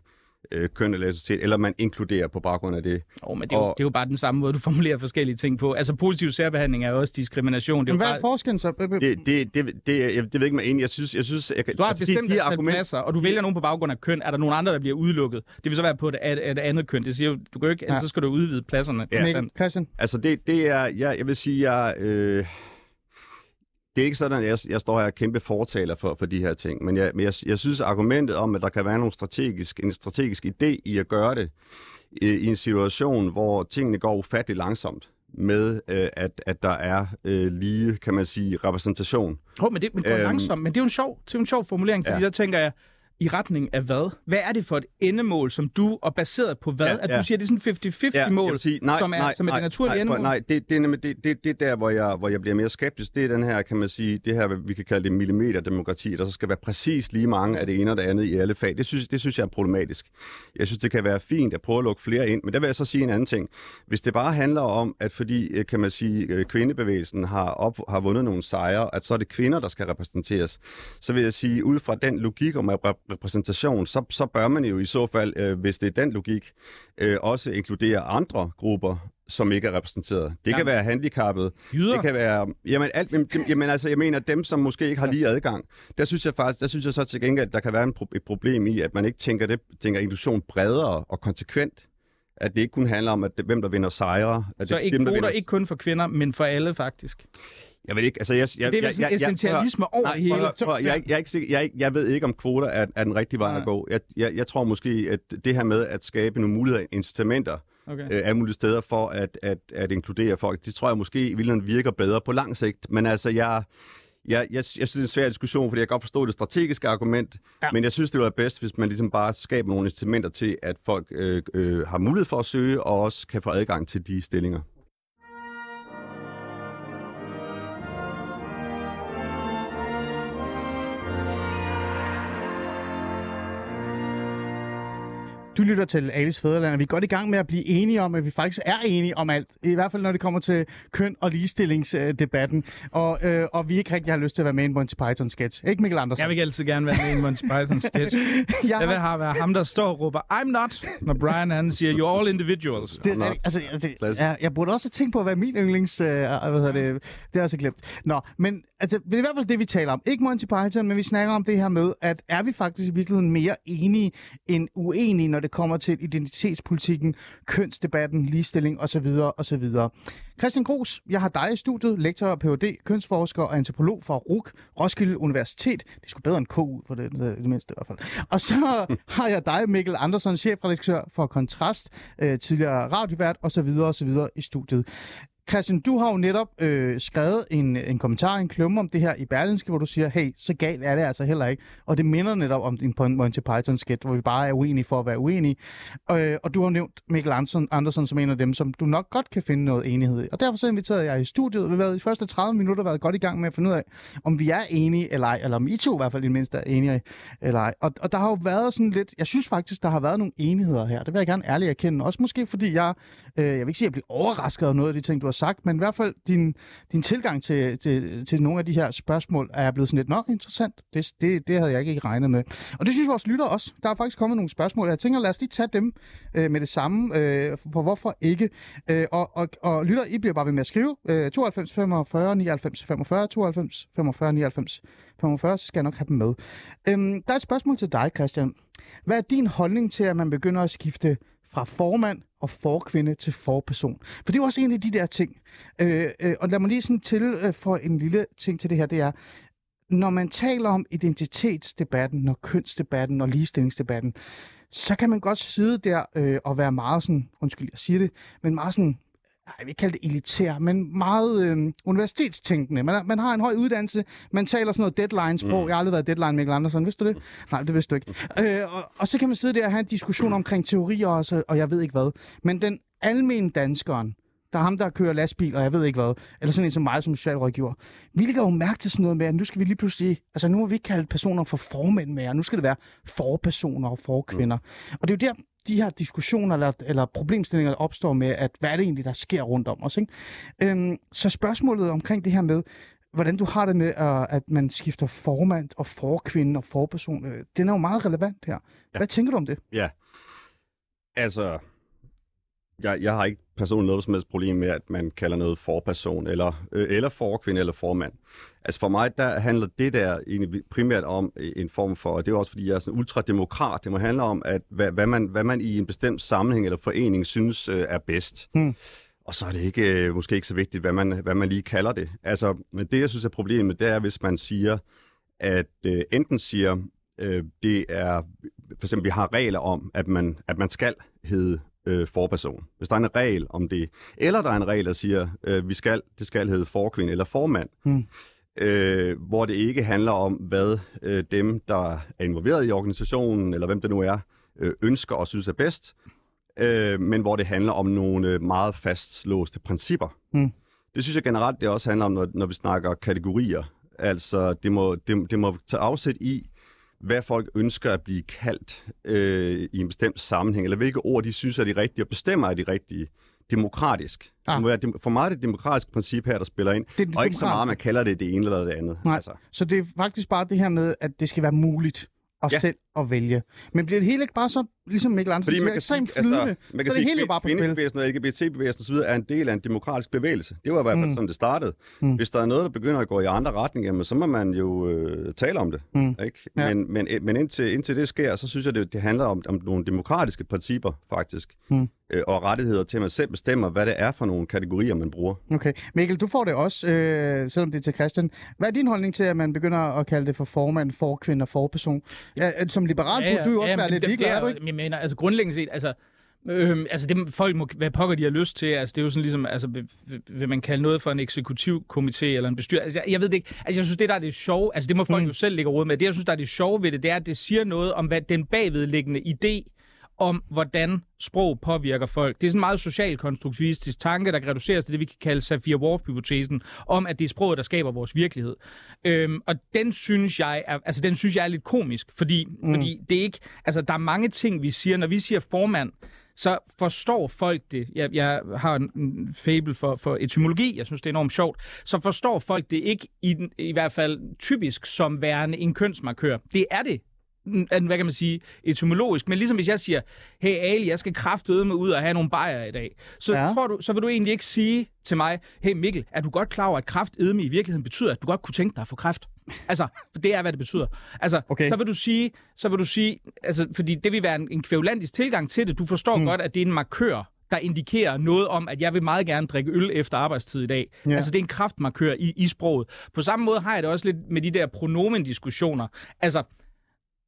øh, køn eller etnicitet, eller man inkluderer på baggrund af det. Oh, men det er, jo, Og- det er jo bare den samme måde, du formulerer forskellige ting på. Altså positiv særbehandling er også diskrimination. Det er Men hvad er bare, forskellen så? Det, det, det, det, det, jeg, det ved ikke, mig enig. Jeg synes, jeg synes, jeg kan, du har altså, de- bestemt de antal argument- pladser, og du vælger nogen på baggrund af køn. Er der nogen andre, der bliver udelukket? Det vil så være på et, et, et andet køn. Det siger jo, du kan jo ikke, Ja. ja. så skal du udvide pladserne. Ja. Mikkel, Christian? Altså, det, det er, jeg, jeg vil sige, jeg, øh, det er ikke sådan, at jeg, jeg står her og kæmpe fortaler for, for de her ting, men, jeg, men jeg, jeg synes, argumentet om, at der kan være nogle strategisk, en strategisk idé i at gøre det i, i en situation, hvor tingene går ufattelig langsomt med, øh, at, at der er øh, lige, kan man sige, repræsentation. Oh, men det men går Øhm, langsomt, men det er jo en sjov, det er en sjov formulering, fordi ja. der tænker jeg, i retning af hvad? Hvad er det for et endemål, som du, og baseret på hvad? Ja, at ja. du siger, det er sådan 50-50 jeg mål, vil sige, nej, som er, nej, som er nej, det naturlige nej, endemål? Nej, det, det er nemlig det, det, det er der, hvor jeg, hvor jeg bliver mere skeptisk. Det er den her, kan man sige, det her, vi kan kalde det millimeterdemokrati, der så skal være præcis lige mange af det ene og det andet i alle fag. Det synes, det synes jeg er problematisk. Jeg synes, det kan være fint at prøve at lukke flere ind, men der vil jeg så sige en anden ting. Hvis det bare handler om, at fordi, øh, kan man sige, øh, kvindebevægelsen har, op, har vundet nogle sejre, at så er det kvinder, der skal repræsenteres, så vil jeg sige, ud fra den logik om repræ- repræsentation, så, så bør man jo i så fald, øh, hvis det er den logik, øh, også inkludere andre grupper, som ikke er repræsenteret. Det Ja. kan være handicappede, Jyder? det kan være, jamen, alt, jamen, dem- jamen altså, jeg mener, dem, som måske ikke har lige adgang, der synes jeg faktisk, der synes jeg så til gengæld, at der kan være en, et problem i, at man ikke tænker, det, tænker inklusion bredere og konsekvent. At det ikke kun handler om, at det, hvem der vinder sejre. At Så det, ikke dem, der kvoter, vinder- ikke kun for kvinder, men for alle faktisk. Jeg ved ikke, altså jeg... jeg Det er vel sådan essentialisme over Nej, hele. prøv, prøv, jeg, jeg, er ikke sikker, jeg, jeg ved ikke, om kvoter er, er den rigtige vej Nej. at gå. Jeg, jeg, jeg tror måske, at det her med at skabe nogle muligheder, incitamenter, Okay. øh, alle mulige steder for at, at, at inkludere folk, det tror jeg måske i virkeligheden virker bedre på lang sigt. Men altså, jeg, jeg, jeg, jeg synes, det er en svær diskussion, fordi jeg kan godt forstå det strategiske argument, Ja. ja. men jeg synes, det ville være bedst, hvis man ligesom bare skaber nogle incitamenter til, at folk øh, øh, har mulighed for at søge, og også kan få adgang til de stillinger. Du lytter til Alice Fæderland, og vi er godt i gang med at blive enige om, at vi faktisk er enige om alt. I hvert fald, når det kommer til køn- og ligestillingsdebatten. Og, øh, og vi ikke rigtig har lyst til at være med i en Monty Python-sketch. Ikke Mikkel Andersen? Jeg vil altid gerne være med i en Monty Python sketch. Jeg vil have været ham, der står og råber, I'm not, når Brian han siger, you're all individuals. Det, Nå. altså, altså, Klassisk. jeg, jeg burde også tænkt på, hvad min yndlings... Øh, hvad hedder det, det har jeg så glemt. Nå, men altså, det er i hvert fald det, vi taler om. Ikke Monty Python, men vi snakker om det her med, at er vi faktisk i virkeligheden mere enige end uenige, når det kommer til identitetspolitikken, kønsdebatten, ligestilling osv. osv. Christian Gros, jeg har dig i studiet, lektor og Ph.D., kønsforsker og antropolog fra RUK, Roskilde Universitet. Det skulle bedre end KU, for det, det, mindste i hvert fald. Og så har jeg dig, Mikkel Andersen, chefredaktør for Kontrast, øh, tidligere radiovært osv. osv. i studiet. Christian, du har jo netop øh, skrevet en, en kommentar, en klumme om det her i Berlinske, hvor du siger, hey, så galt er det altså heller ikke. Og det minder netop om din Monty Python sketch, hvor vi bare er uenige for at være uenige. Øh, og du har nævnt Mikkel Andersen, Andersen som en af dem, som du nok godt kan finde noget enighed i. Og derfor så inviterede jeg i studiet. Vi har været de første 30 minutter været godt i gang med at finde ud af, om vi er enige eller ej, eller om I to i hvert fald i det mindste er enige eller ej. Og, og der har jo været sådan lidt, jeg synes faktisk, der har været nogle enigheder her. Det vil jeg gerne ærligt erkende. Også måske fordi jeg, øh, jeg vil ikke sige, at jeg bliver overrasket over noget af de ting, du har sagt, men i hvert fald din, din tilgang til, til, til nogle af de her spørgsmål er blevet sådan lidt, nok interessant. Det, det, det havde jeg ikke regnet med. Og det synes vores lytter også. Der er faktisk kommet nogle spørgsmål. Jeg tænker, lad os lige tage dem øh, med det samme, øh, for hvorfor ikke. Øh, og, og, og lytter, I bliver bare ved med at skrive. Øh, 92 45 99 45, 92 45 99 45, så skal jeg nok have dem med. Øhm, der er et spørgsmål til dig, Christian. Hvad er din holdning til, at man begynder at skifte fra formand og forkvinde til forperson? For det er jo også en af de der ting. Øh, øh, og lad mig lige sådan til øh, for en lille ting til det her, det er, når man taler om identitetsdebatten, og kønsdebatten og ligestillingsdebatten, så kan man godt sidde der øh, og være meget sådan, undskyld, jeg siger det, men meget sådan, jeg vil ikke kalde det elitær, men meget øh, universitetstænkende. Man, man har en høj uddannelse, man taler sådan noget deadline-sprog. Mm. Jeg har aldrig været deadline, Mikkel Andersen. Vidste du det? Nej, det vidste du ikke. Øh, og, og så kan man sidde der og have en diskussion omkring teorier og, så, og jeg ved ikke hvad. Men den almen danskeren, der er ham, der kører lastbil, og jeg ved ikke hvad, eller sådan en som mig som socialrådgiver, vi lægger jo mærke til sådan noget med, at nu skal vi lige pludselig, altså nu må vi ikke kalde personer for formænd mere, nu skal det være forpersoner og forkvinder. Mm. Og det er jo der, de her diskussioner eller, eller problemstillinger opstår med, at hvad er det egentlig, der sker rundt om os. Ikke? Øhm, så spørgsmålet omkring det her med, hvordan du har det med, øh, at man skifter formand og forkvinde og forperson, øh, den er jo meget relevant her. Ja. Hvad tænker du om det? Ja. Altså, jeg, jeg har ikke personligt noget som helst problem med, at man kalder noget forperson, eller, øh, eller forkvinde, eller formand. Altså for mig, der handler det der egentlig primært om en form for, og det er også fordi, jeg er sådan ultrademokrat, det må handle om, at hvad, hvad, man, hvad man i en bestemt sammenhæng eller forening synes øh, er bedst. Hmm. Og så er det ikke, øh, måske ikke så vigtigt, hvad man, hvad man lige kalder det. Altså, men det, jeg synes er problemet, det er, hvis man siger, at øh, enten siger, øh, det er, for eksempel, vi har regler om, at man, at man skal hedde øh, forperson. Hvis der er en regel om det, eller der er en regel, der siger, øh, vi skal, det skal hedde forkvinde eller formand, Hmm. øh, hvor det ikke handler om, hvad øh, dem, der er involveret i organisationen, eller hvem det nu er, øh, ønsker og synes er bedst, øh, men hvor det handler om nogle øh, meget fastlåste principper. Mm. Det synes jeg generelt, det også handler om, når, når vi snakker kategorier. Altså, det må, det, det må tage afsæt i, hvad folk ønsker at blive kaldt øh, i en bestemt sammenhæng, eller hvilke ord de synes er de rigtige, og bestemmer er de rigtige demokratisk. Ah. Det må være, for mig er det et demokratisk princip her, der spiller ind, Det er det og ikke så meget, demokratiske. man kalder det det ene eller det andet. Nej. Altså. Så det er faktisk bare det her med, at det skal være muligt at. Ja. selv at vælge. Men bliver det hele ikke bare så, ligesom Mikkel Andersen siger, ekstremt sige, flydende, altså, man kan så er det sige, hele jo bare på spil. kvindebevægelsen og LGBT-bevægelsen osv. er en del af en demokratisk bevægelse. Det var i hvert fald Mm. sådan, det startede. Mm. Hvis der er noget, der begynder at gå i andre retninger, jamen, så må man jo øh, tale om det. Mm. Ikke? Ja. Men, men, men indtil, indtil det sker, så synes jeg, det, det handler om, om nogle demokratiske principper, faktisk. Mm. Øh, og rettigheder til, at man selv bestemmer, hvad det er for nogle kategorier, man bruger. Okay. Mikkel, du får det også, øh, selvom det er til Christian. Hvad er din holdning til, at man begynder at kalde det for formand, forkvinde og forperson? Ja, øh, som liberal burde du jo også være men lidt ligeglad, det er du ikke? Jeg mener, altså grundlæggende set, altså, øhm, altså det, folk må, hvad pokker de har lyst til, altså det er jo sådan ligesom, altså vil, man kalde noget for en eksekutiv komité eller en bestyrelse, altså jeg, jeg ved det ikke, altså jeg synes det der er det sjove, altså det må folk Mm. jo selv lægge råd med, det jeg synes der er det sjove ved det, det er, at det siger noget om, hvad den bagvedliggende idé om, hvordan sprog påvirker folk. Det er sådan en meget socialkonstruktivistisk tanke, der kan reduceres til det, vi kan kalde Sapir-Whorf-hypotesen, om, at det er sproget, der skaber vores virkelighed. Øhm, og den synes jeg er, altså den synes jeg er lidt komisk, fordi, mm. fordi det er ikke, altså der er mange ting, vi siger, når vi siger formand, så forstår folk det. Jeg, jeg har en- fable for, for etymologi, jeg synes, det er enormt sjovt. Så forstår folk det ikke, i, den, i hvert fald typisk, som værende en kønsmarkør. Det er det hvad kan man sige, etymologisk. Men ligesom hvis jeg siger, hey Ali, jeg skal kraftede mig ud og have nogle bajer i dag, så, Ja. tror du, så vil du egentlig ikke sige til mig, hey Mikkel, er du godt klar over, at kraftedme i virkeligheden betyder, at du godt kunne tænke dig at få kræft? Altså, for det er, hvad det betyder. Altså, Okay. så vil du sige, så vil du sige, altså, fordi det vil være en, en kvævlantisk tilgang til det. Du forstår Mm. godt, at det er en markør, der indikerer noget om, at jeg vil meget gerne drikke øl efter arbejdstid i dag. Ja. Altså, det er en kraftmarkør i, i sproget. På samme måde har jeg det også lidt med de der pronomendiskussioner. Altså,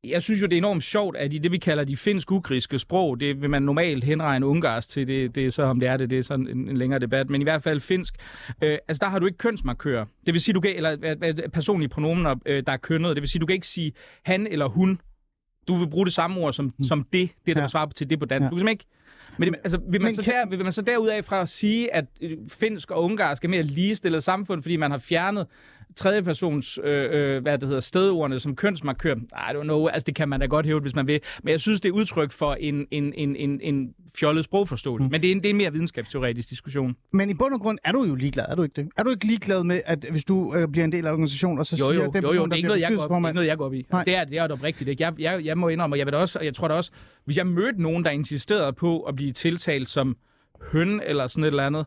jeg synes jo, det er enormt sjovt, at i det, vi kalder de finsk-ugriske sprog, det vil man normalt henregne ungarsk til, det, det er så om det er det, det er sådan en, en længere debat, men i hvert fald finsk. Øh, altså, der har du ikke kønsmarkører. Det vil sige, du kan, eller øh, øh, personlige pronomener, øh, der er kønnet, det vil sige, du kan ikke sige han eller hun. Du vil bruge det samme ord som, som det, det der Ja. svarer til det på dansk. Ja. Du kan simpelthen ikke men, det, altså, vil, man men så kan- der, vil man så derudaf fra at sige, at øh, finsk og ungarsk er mere ligestillet samfund, fordi man har fjernet tredjepersons øh, øh, hvad det hedder, stedordene som kønsmarkør? I don't know, altså det kan man da godt hæve, hvis man vil. Men jeg synes, det er udtryk for en, en, en, en, en fjollet sprogforståelse. Mm. Men det er, en, det er en mere videnskabsteoretisk diskussion. Men i bund og grund er du jo ligeglad, er du ikke det? Er du ikke ligeglad med, at hvis du øh, bliver en del af organisationen, og så Jo, jo, siger den jo, person, jo, der det er ikke noget, jeg går op, det er noget, jeg går op i. Nej. Altså, det er det er jo oprigtigt. Ikke? Jeg, jeg, jeg må indrømme, og jeg, vil også, og jeg tror da også, hvis jeg mødte nogen, der insisterede på at blive tiltalt som høn eller sådan et eller andet,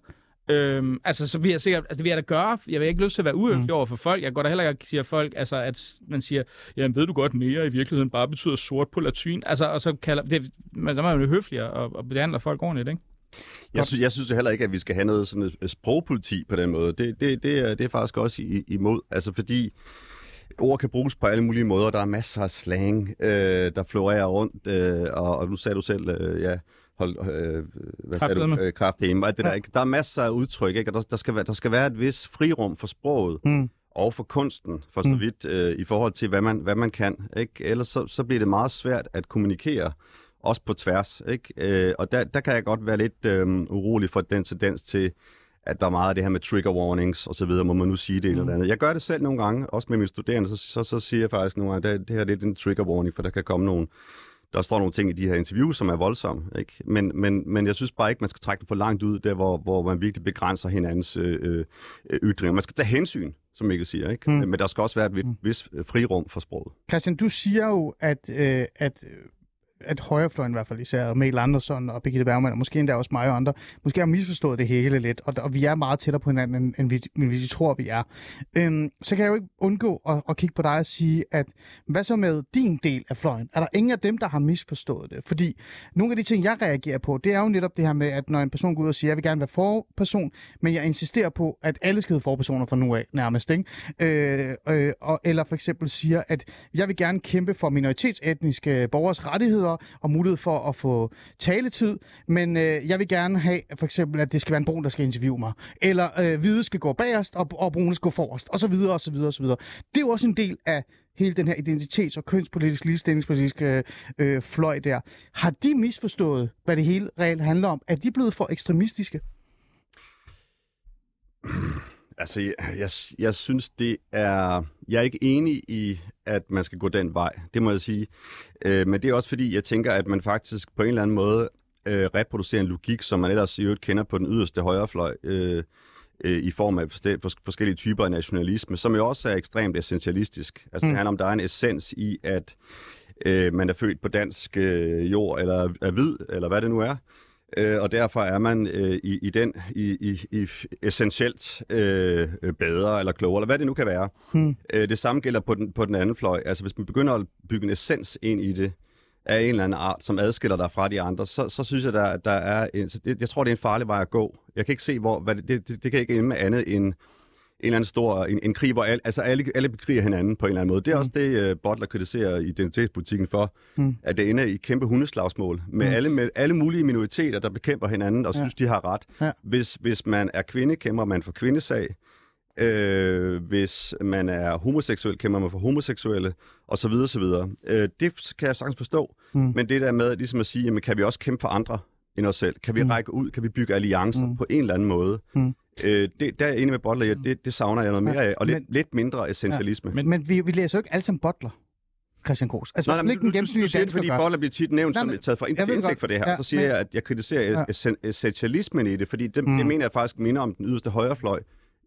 Øhm, altså, så vil jeg sikkert, altså det vil jeg da gøre. Jeg vil ikke lyst til at være uhøflig mm. over for folk. Jeg går da heller ikke og siger folk, altså, at man siger, jamen ved du godt, nære i virkeligheden bare betyder sort på latin. Altså, og så kalder, det, men så er man jo høflig og, og behandler folk ordentligt, ikke? Jeg, sy- jeg synes jo heller ikke, at vi skal have noget sådan et sprogpoliti på den måde. Det, det, det, er, det er faktisk også i, imod. Altså fordi ord kan bruges på alle mulige måder. Der er masser af slang, øh, der florerer rundt, øh, og, og nu sagde du selv, øh, ja, hold, øh, hvad sagde du? Øh, kraftedeme, det der, Ja. ikke? Der er masser af udtryk, ikke? Og der, der, skal være, der skal være et vis frirum for sproget. Mm. og for kunsten, for så Mm. vidt, øh, i forhold til, hvad man, hvad man kan. Ikke? Ellers så, så bliver det meget svært at kommunikere, også på tværs. Ikke? Øh, og der, der kan jeg godt være lidt øh, urolig for den tendens til, at der er meget af det her med trigger warnings og så videre, må man nu sige det mm. eller andet. Jeg gør det selv nogle gange, også med mine studerende, så, så, så siger jeg faktisk nogle gange, at det her det er en trigger warning, for der kan komme nogle, der står nogle ting i de her interviews, som er voldsomme. Ikke? Men, men, men jeg synes bare ikke, man skal trække det for langt ud, der hvor, hvor man virkelig begrænser hinandens øh, øh, ytringer. Man skal tage hensyn, som Mikkel siger, ikke? Mm. Men der skal også være et vis, frirum for sproget. Christian, du siger jo, at, øh, at, at højrefløjen i hvert fald, især Mel Andersson og Birgitte Bergman, og måske endda også mig og andre, måske har misforstået det hele lidt, og, og vi er meget tættere på hinanden, end, end, vi, end vi tror, vi er. Øhm, så kan jeg jo ikke undgå at, at kigge på dig og sige, at hvad så med din del af fløjen? Er der ingen af dem, der har misforstået det? Fordi nogle af de ting, jeg reagerer på, det er jo netop det her med, at når en person går ud og siger, jeg vil gerne være forperson, men jeg insisterer på, at alle skal hedde forpersoner fra nu af, nærmest. Ikke? Øh, øh, og, eller for eksempel siger, at jeg vil gerne kæmpe for minoritetsetniske borgers rettigheder og mulighed for at få taletid, men øh, jeg vil gerne have for eksempel, at det skal være en brun, der skal interviewe mig, eller øh, hvide skal gå bagerst, og, og brune skal gå forrest, og så videre, og så videre, og så videre. Det er jo også en del af hele den her identitets- og kønspolitisk, ligestillingspolitiske øh, fløj der. Har de misforstået, hvad det hele reelt handler om? Er de blevet for ekstremistiske? Altså, jeg, jeg, jeg synes, det er... Jeg er ikke enig i, at man skal gå den vej. Det må jeg sige. Øh, men det er også fordi, jeg tænker, at man faktisk på en eller anden måde øh, reproducerer en logik, som man ellers i øvrigt kender på den yderste højrefløj, øh, øh, i form af forskellige typer af nationalisme, som jo også er ekstremt essentialistisk. Altså, Mm. det handler om, der er en essens i, at øh, man er født på dansk øh, jord, eller er hvid, eller hvad det nu er. Øh, og derfor er man øh, i, i den i, i, i essentielt øh, bedre eller klogere, eller hvad det nu kan være. Hmm. Øh, det samme gælder på den, på den anden fløj. Altså hvis man begynder at bygge en essens ind i det, af en eller anden art, som adskiller dig fra de andre, så, så synes jeg, der, der er en, så det, jeg tror, det er en farlig vej at gå. Jeg kan ikke se, hvor, hvad det, det, det, kan ikke ende med andet end en eller anden stor en, en krig, hvor al, altså alle, alle bekriger hinanden på en eller anden måde. Det er Mm. også det, uh, Butler kritiserer identitetspolitikken for, Mm. at det ender i kæmpe hundeslagsmål med, Mm. alle, med alle mulige minoriteter, der bekæmper hinanden og Ja. synes, de har ret. Ja. Hvis, hvis man er kvinde, kæmper man for kvindesag. Øh, hvis man er homoseksuel, kæmper man for homoseksuelle, og så videre, så videre. Øh, det kan jeg sagtens forstå. Mm. Men det der med ligesom at sige, jamen, kan vi også kæmpe for andre end os selv? Kan vi Mm. række ud? Kan vi bygge alliancer Mm. på en eller anden måde? Mm. Øh, det, der er jeg enig med Butler, at det, det savner jeg noget Ja, mere af, og lidt, men- lidt mindre essentialisme. Men- Men vi, vi læser jo ikke alle sammen Butler, Christian Kors. Altså, Nej, nej, ikke den du, du gennemsnitlige siger det, dansker fordi gør. Butler bliver tit nævnt Nej, som men- taget for jeg ved indtægt for det her. Ja, så siger men- jeg, at jeg kritiserer Ja. essen- essentialismen i det, fordi det, Mm. det mener jeg faktisk minder om den yderste højrefløj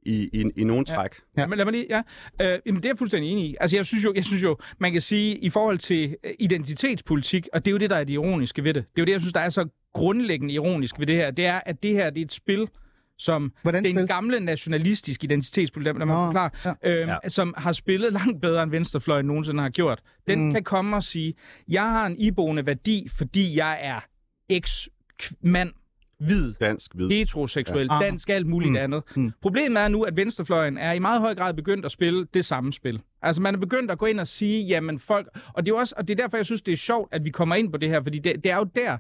i, i, i nogle Ja. træk. Ja. Ja. Men lad mig lige, ja. Øh, jamen, det er jeg fuldstændig enig i. Altså, jeg synes, jo, jeg synes jo, man kan sige, i forhold til øh, identitetspolitik, og det er jo det, der er det ironiske ved det. Det er jo det, jeg synes, der er så grundlæggende ironisk ved det her. Det er, at det her det er et spil, som Hvordan den spil? gamle nationalistiske identitetspolitik, lad mig Nå, forklare, ja. øhm, Ja. som har spillet langt bedre end venstrefløjen nogensinde har gjort. Den Mm. kan komme og sige, jeg har en iboende værdi, fordi jeg er eks-mand, hvid, Dansk, hvid. heteroseksuel, Ja. ja. dansk, alt muligt Mm. andet. Mm. Mm. Problemet er nu, at venstrefløjen er i meget høj grad begyndt at spille det samme spil. Altså man er begyndt at gå ind og sige, jamen folk, og det er, jo også, og det er derfor, jeg synes, det er sjovt, at vi kommer ind på det her, fordi det, det er jo der,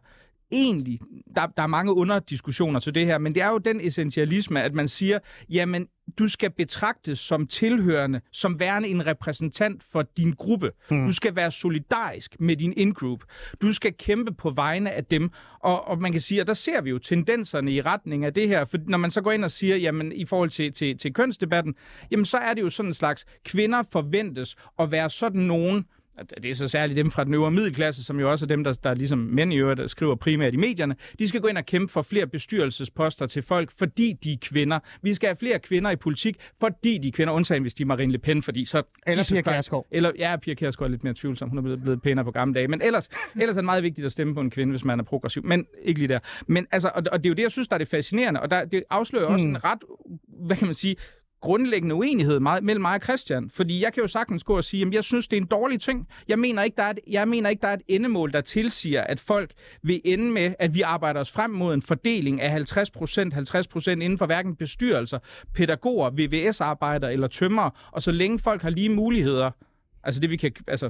egentlig, der, der er mange underdiskussioner til det her, men det er jo den essentialisme, at man siger, jamen, du skal betragtes som tilhørende, som værende en repræsentant for din gruppe. Mm. Du skal være solidarisk med din in-group. Du skal kæmpe på vegne af dem. Og, og man kan sige, at der ser vi jo tendenserne i retning af det her, for når man så går ind og siger, jamen i forhold til, til, til kønsdebatten, jamen så er det jo sådan en slags, kvinder forventes at være sådan nogen, det er så særligt dem fra den øvre middelklasse, som jo også er dem, der, der ligesom mænd i øvrigt, der skriver primært i medierne, de skal gå ind og kæmpe for flere bestyrelsesposter til folk, fordi de er kvinder. Vi skal have flere kvinder i politik, fordi de er kvinder, undtagen hvis de er Marine Le Pen, fordi så... Eller Pia. Kjærsgaard. Eller, ja, Pia Kjærsgaard er lidt mere tvivlsom. Hun er blevet, blevet pænere på gamle dage. Men ellers, ellers er det meget vigtigt at stemme på en kvinde, hvis man er progressiv. Men ikke lige der. Men altså, og, og det er jo det, jeg synes, der er det fascinerende. Og der, det afslører også Mm. en ret, hvad kan man sige, grundlæggende uenighed meget, mellem mig og Christian. Fordi jeg kan jo sagtens gå og sige, at jeg synes, det er en dårlig ting. Jeg mener, ikke, der er et, jeg mener ikke, der er et endemål, der tilsiger, at folk vil ende med, at vi arbejder os frem mod en fordeling af 50 procent, 50 procent inden for hverken bestyrelser, pædagoger, VVS-arbejdere eller tømmer. Og så længe folk har lige muligheder, Altså det vi kan, altså,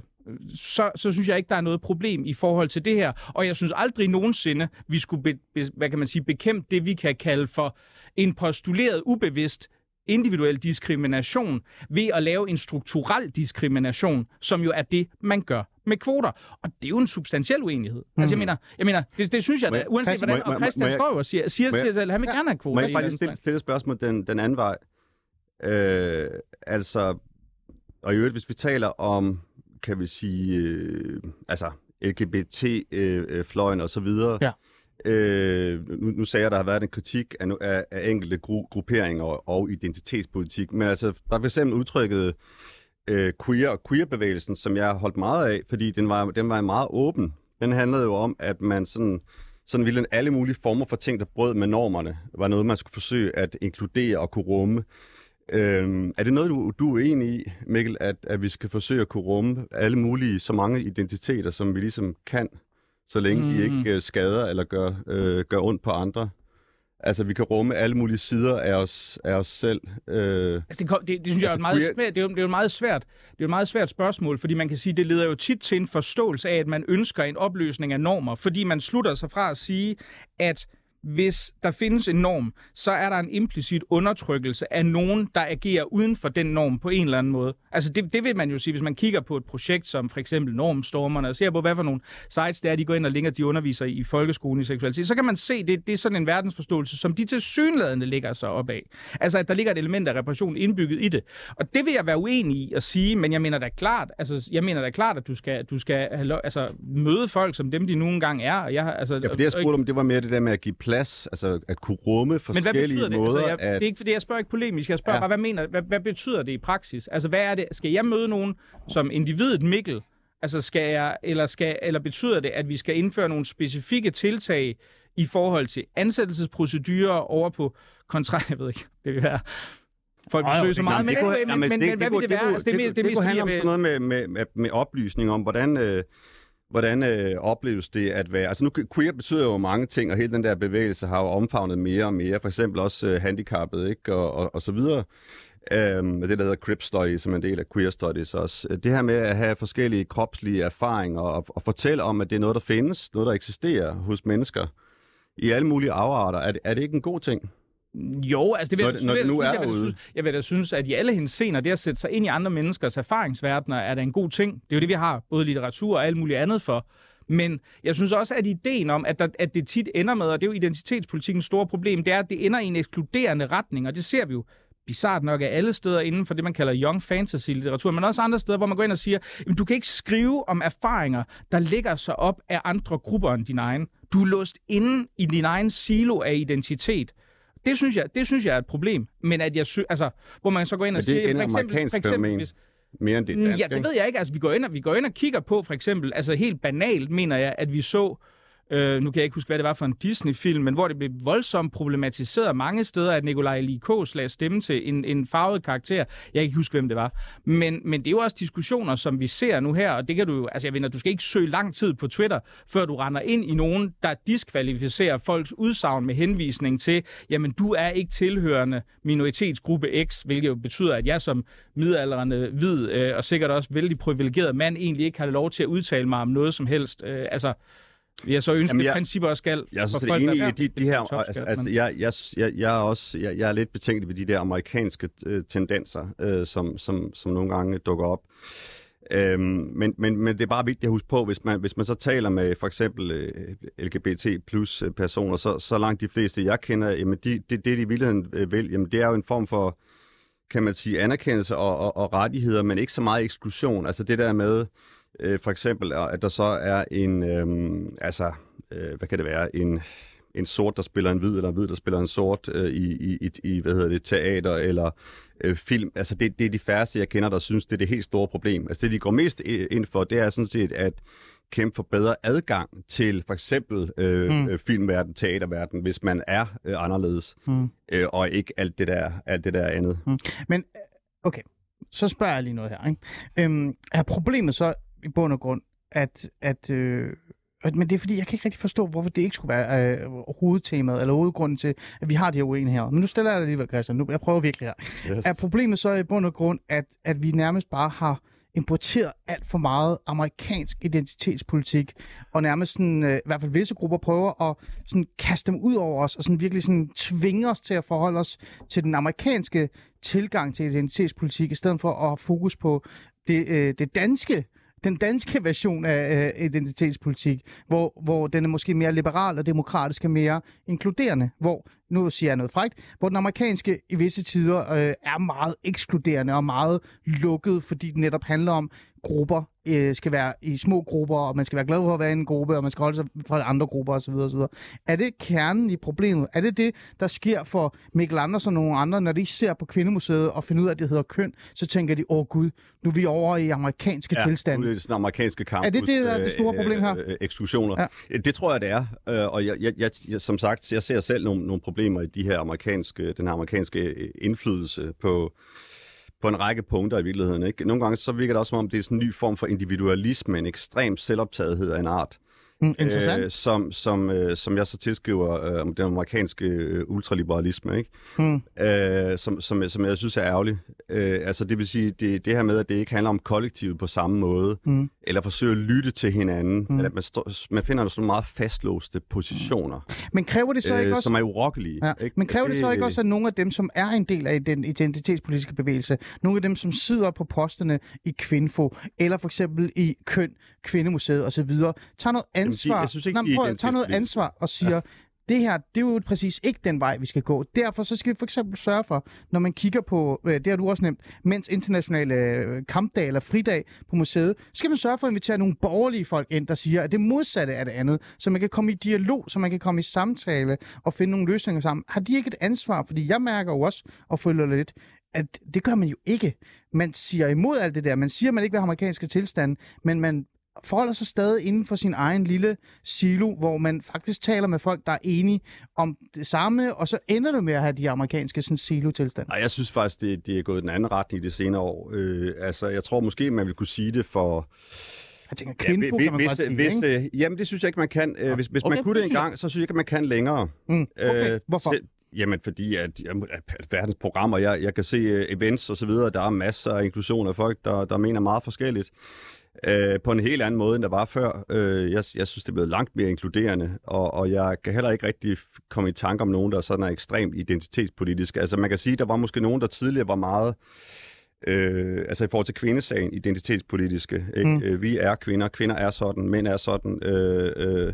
så, så synes jeg ikke, der er noget problem i forhold til det her. Og jeg synes aldrig nogensinde, vi skulle be, be, hvad kan man sige, bekæmpe det, vi kan kalde for en postuleret ubevidst individuel diskrimination ved at lave en strukturel diskrimination, som jo er det, man gør med kvoter. Og det er jo en substantiel uenighed. Mm. Altså jeg mener, jeg mener det, det synes jeg da, uanset hvordan, må og Christian må står jo og siger, siger, siger selv, han vil gerne have kvoter. Må jeg faktisk stille, stille et spørgsmål den, den anden vej? Øh, altså, og i øvrigt, hvis vi taler om, kan vi sige, øh, altså LGBT-fløjen øh, og så videre. Ja. Øh, nu, nu sagde jeg, at der har været en kritik af, af, af enkelte gru, grupperinger og, og identitetspolitik, men altså, der er for eksempel udtrykket øh, queer og queerbevægelsen, som jeg har holdt meget af, fordi den var, den var meget åben. Den handlede jo om, at man sådan, sådan ville alle mulige former for ting, der brød med normerne, var noget, man skulle forsøge at inkludere og kunne rumme. Øhm, er det noget, du, du er enig i, Mikkel, at, at vi skal forsøge at kunne rumme alle mulige, så mange identiteter, som vi ligesom kan, så længe mm. de ikke øh, skader eller gør, øh, gør ondt på andre? Altså, vi kan rumme alle mulige sider af os, af os selv. Øh, Altså, det, det, det synes jeg er Altså, et meget svært, det er, det er meget svært, det er jo et meget svært spørgsmål, fordi man kan sige, det leder jo tit til en forståelse af, at man ønsker en opløsning af normer, fordi man slutter sig fra at sige, at hvis der findes en norm, så er der en implicit undertrykkelse af nogen, der agerer uden for den norm på en eller anden måde. Altså det, det vil man jo sige, hvis man kigger på et projekt som for eksempel Normstormerne, og ser på, hvad for nogle sites det er, de går ind og linker, de underviser i folkeskolen i seksualitet, så kan man se, det, det er sådan en verdensforståelse, som de til synlædende ligger sig op af. Altså at der ligger et element af repression indbygget i det. Og det vil jeg være uenig i at sige, men jeg mener da klart, altså jeg mener da klart, at du skal, du skal altså, møde folk som dem, de nu engang er. Og jeg, altså, ja, for det, jeg spurgte om, det var mere det der med at give plads, altså at kunne rumme men hvad forskellige betyder det? måder. Altså, jeg, at... Det er ikke fordi, jeg spørger ikke polemisk. Jeg spørger Ja. bare, hvad, mener, hvad, hvad betyder det i praksis? Altså, hvad er det? Skal jeg møde nogen som individet Mikkel? Altså, skal jeg, eller, skal, eller betyder det, at vi skal indføre nogle specifikke tiltag i forhold til ansættelsesprocedurer over på kontrakt? Jeg ved ikke, det vil være... Folk Ej, vil jo, så det- meget, men, det men, jamen, men, men hvad vil det være? Altså, det, er det, mest- det, det, er det mest kunne fordi, handle om jeg sådan vil- noget med, med, hvordan, øh, opleves det at være... Altså nu, queer betyder jo mange ting, og hele den der bevægelse har jo omfavnet mere og mere. For eksempel også øh, handicappet, ikke? Og, og, og så videre. Øhm, det, der hedder Crip Study, som er en del af Queer Studies også. Øh, det her med at have forskellige kropslige erfaringer og, og fortælle om, at det er noget, der findes, noget, der eksisterer hos mennesker i alle mulige afarter. Er er det ikke en god ting? Jo, altså det vil, Når jeg, det- når det nu jeg, er jeg, vil, synes, jeg vil da synes, at i alle hendes scener, det at sætte sig ind i andre menneskers erfaringsverdener, er da en god ting. Det er jo det, vi har både litteratur og alt muligt andet for. Men jeg synes også, at ideen om, at, der, at det tit ender med, og det er jo identitetspolitikens store problem, det er, at det ender i en ekskluderende retning, og det ser vi jo bizart nok af alle steder inden for det, man kalder young fantasy litteratur, men også andre steder, hvor man går ind og siger, at du kan ikke skrive om erfaringer, der ligger sig op af andre grupper end din egen. Du er låst inde i din egen silo af identitet. Det synes jeg, det synes jeg er et problem. Men at jeg sy- altså, hvor man så går ind og siger, for eksempel, for eksempel hvis, Mere end det danske, Ja, det ved jeg ikke. Altså, vi går, ind og, vi går ind og kigger på, for eksempel, altså helt banalt, mener jeg, at vi så, øh, nu kan jeg ikke huske, hvad det var for en Disney-film, men hvor det blev voldsomt problematiseret mange steder, at Nikolaj Likos lagde stemme til en, en farvet karakter. Jeg kan ikke huske, hvem det var. Men, men det er jo også diskussioner, som vi ser nu her, og det kan du jo, altså jeg ved, du skal ikke søge lang tid på Twitter, før du render ind i nogen, der diskvalificerer folks udsagn med henvisning til, jamen du er ikke tilhørende minoritetsgruppe X, hvilket jo betyder, at jeg som midaldrende, hvid øh, og sikkert også vældig privilegeret mand egentlig ikke har lov til at udtale mig om noget som helst. Øh, altså, jeg så at jeg- principper også skal Jeg er for så folk, enig i de, de her, altså, altså jeg, jeg, jeg, jeg er også, jeg, jeg er lidt betænkelig ved de der amerikanske øh, tendenser, øh, som, som, som nogle gange dukker op. Øhm, men, men, men det er bare vigtigt at huske på, hvis man, hvis man så taler med for eksempel øh, LGBT plus øh, personer, så, så langt de fleste, jeg kender, jamen de, det, det de i virkeligheden øh, vil, jamen det er jo en form for, kan man sige, anerkendelse og, og, og rettigheder, men ikke så meget eksklusion. Altså det der med, øh, for eksempel, at der så er en, øh, altså, øh, hvad kan det være, en, en sort, der spiller en hvid, eller en hvid, der spiller en sort øh, i, i, i, hvad hedder det, teater eller øh, film. Altså det, det er de færreste, jeg kender, der synes, det er det helt store problem. Altså det, de går mest ind for, det er sådan set, at kæmpe for bedre adgang til for eksempel øh, Mm. mm. filmverden, teaterverden, hvis man er øh, anderledes, Mm. øh, og ikke alt det der, alt det der andet. Men øh, okay, så spørger jeg lige noget her. Ikke? Øhm, er problemet så i bund og grund, at, at øh, men det er fordi, jeg kan ikke rigtig forstå, hvorfor det ikke skulle være øh, hovedtemaet, eller hovedgrunden til, at vi har de her uenigheder. Men nu stiller jeg dig alligevel, Christian. Nu, jeg prøver virkelig her. Yes. Er problemet så i bund og grund, at, at vi nærmest bare har importeret alt for meget amerikansk identitetspolitik, og nærmest sådan, øh, i hvert fald visse grupper prøver at sådan, kaste dem ud over os, og sådan virkelig sådan, tvinge os til at forholde os til den amerikanske tilgang til identitetspolitik, i stedet for at have fokus på det, øh, det danske den danske version af øh, identitetspolitik, hvor, hvor den er måske mere liberal og demokratisk og mere inkluderende, hvor, nu siger jeg noget frægt, hvor den amerikanske i visse tider øh, er meget ekskluderende og meget lukket, fordi den netop handler om grupper, øh, skal være i små grupper, og man skal være glad for at være i en gruppe, og man skal holde sig fra andre grupper osv. osv. Er det kernen i problemet? Er det det, der sker for Mikkel Andersen og nogle andre, når de ser på Kvindemuseet og finder ud af, at det hedder køn, så tænker de, åh oh, gud, nu er vi over i amerikanske ja, tilstande. Er det sådan amerikanske campus. Er det det, der er det store problem her? Øh, øh, eksklusioner. Ja. Ja. Det tror jeg, det er. Øh, og jeg, jeg, jeg, jeg, som sagt, jeg ser selv nogle, nogle problemer i de her amerikanske, den her amerikanske øh, indflydelse på, på en række punkter i virkeligheden. Ikke? Nogle gange så virker det også som om, det er sådan en ny form for individualisme, en ekstrem selvoptagethed af en art. Mm, interessant. Øh, som, som, øh, som jeg så tilskriver øh, den amerikanske øh, ultraliberalisme, ikke? Mm. Øh, som, som, som jeg synes er ærgerlig. Øh, altså det vil sige, det, det her med, at det ikke handler om kollektivet på samme måde, Mm. eller forsøge at lytte til hinanden, Mm. mm. eller at man, står, man finder sådan nogle meget fastlåste positioner, Men kræver det så ikke øh, også... som er urokkelige. Ja. Ikke? Men kræver det så ikke Øh, også, at nogle af dem, som er en del af den identitetspolitiske bevægelse, nogle af dem, som sidder på posterne i Kvinfo, eller for eksempel i Køn, Kvindemuseet osv., tager noget ansvar, jeg synes ikke, Nej, de prøv, tager noget ansvar og siger, ja. det her, det er jo præcis ikke den vej, vi skal gå. Derfor så skal vi for eksempel sørge for, når man kigger på, øh, det har du også nævnt, mens internationale øh, kampdag eller fridag på museet, skal man sørge for at invitere nogle borgerlige folk ind, der siger, at det modsatte er det andet, så man kan komme i dialog, så man kan komme i samtale og finde nogle løsninger sammen. Har de ikke et ansvar? Fordi jeg mærker jo også, og føler lidt, at det gør man jo ikke. Man siger imod alt det der. Man siger, at man ikke vil have amerikanske tilstande, men man forholder sig stadig inden for sin egen lille silo, hvor man faktisk taler med folk, der er enige om det samme, og så ender det med at have de amerikanske sådan, silo-tilstande. Nej, jeg synes faktisk, det, det er gået i den anden retning de senere år. Øh, altså, jeg tror måske, man vil kunne sige det for... Jeg tænker, kvindfo kan man hvis, godt sige, hvis, ikke? øh, Jamen, det synes jeg ikke, man kan. Øh, hvis hvis Okay, man kunne det det engang, så synes jeg ikke, man kan længere. Mm, okay, hvorfor? selv- Jamen, fordi at, at, at verdens programmer, jeg, jeg kan se uh, events og så videre, der er masser af inklusion af folk, der, der mener meget forskelligt. Uh, på en helt anden måde, end der var før. Uh, jeg, jeg synes, det er blevet langt mere inkluderende, og, og jeg kan heller ikke rigtig komme i tanke om nogen, der sådan er ekstremt identitetspolitiske. Altså, man kan sige, der var måske nogen, der tidligere var meget... Øh, altså i forhold til kvindesagen, identitetspolitiske. Ikke? Mm. Øh, vi er kvinder, kvinder er sådan, mænd er sådan, øh, øh,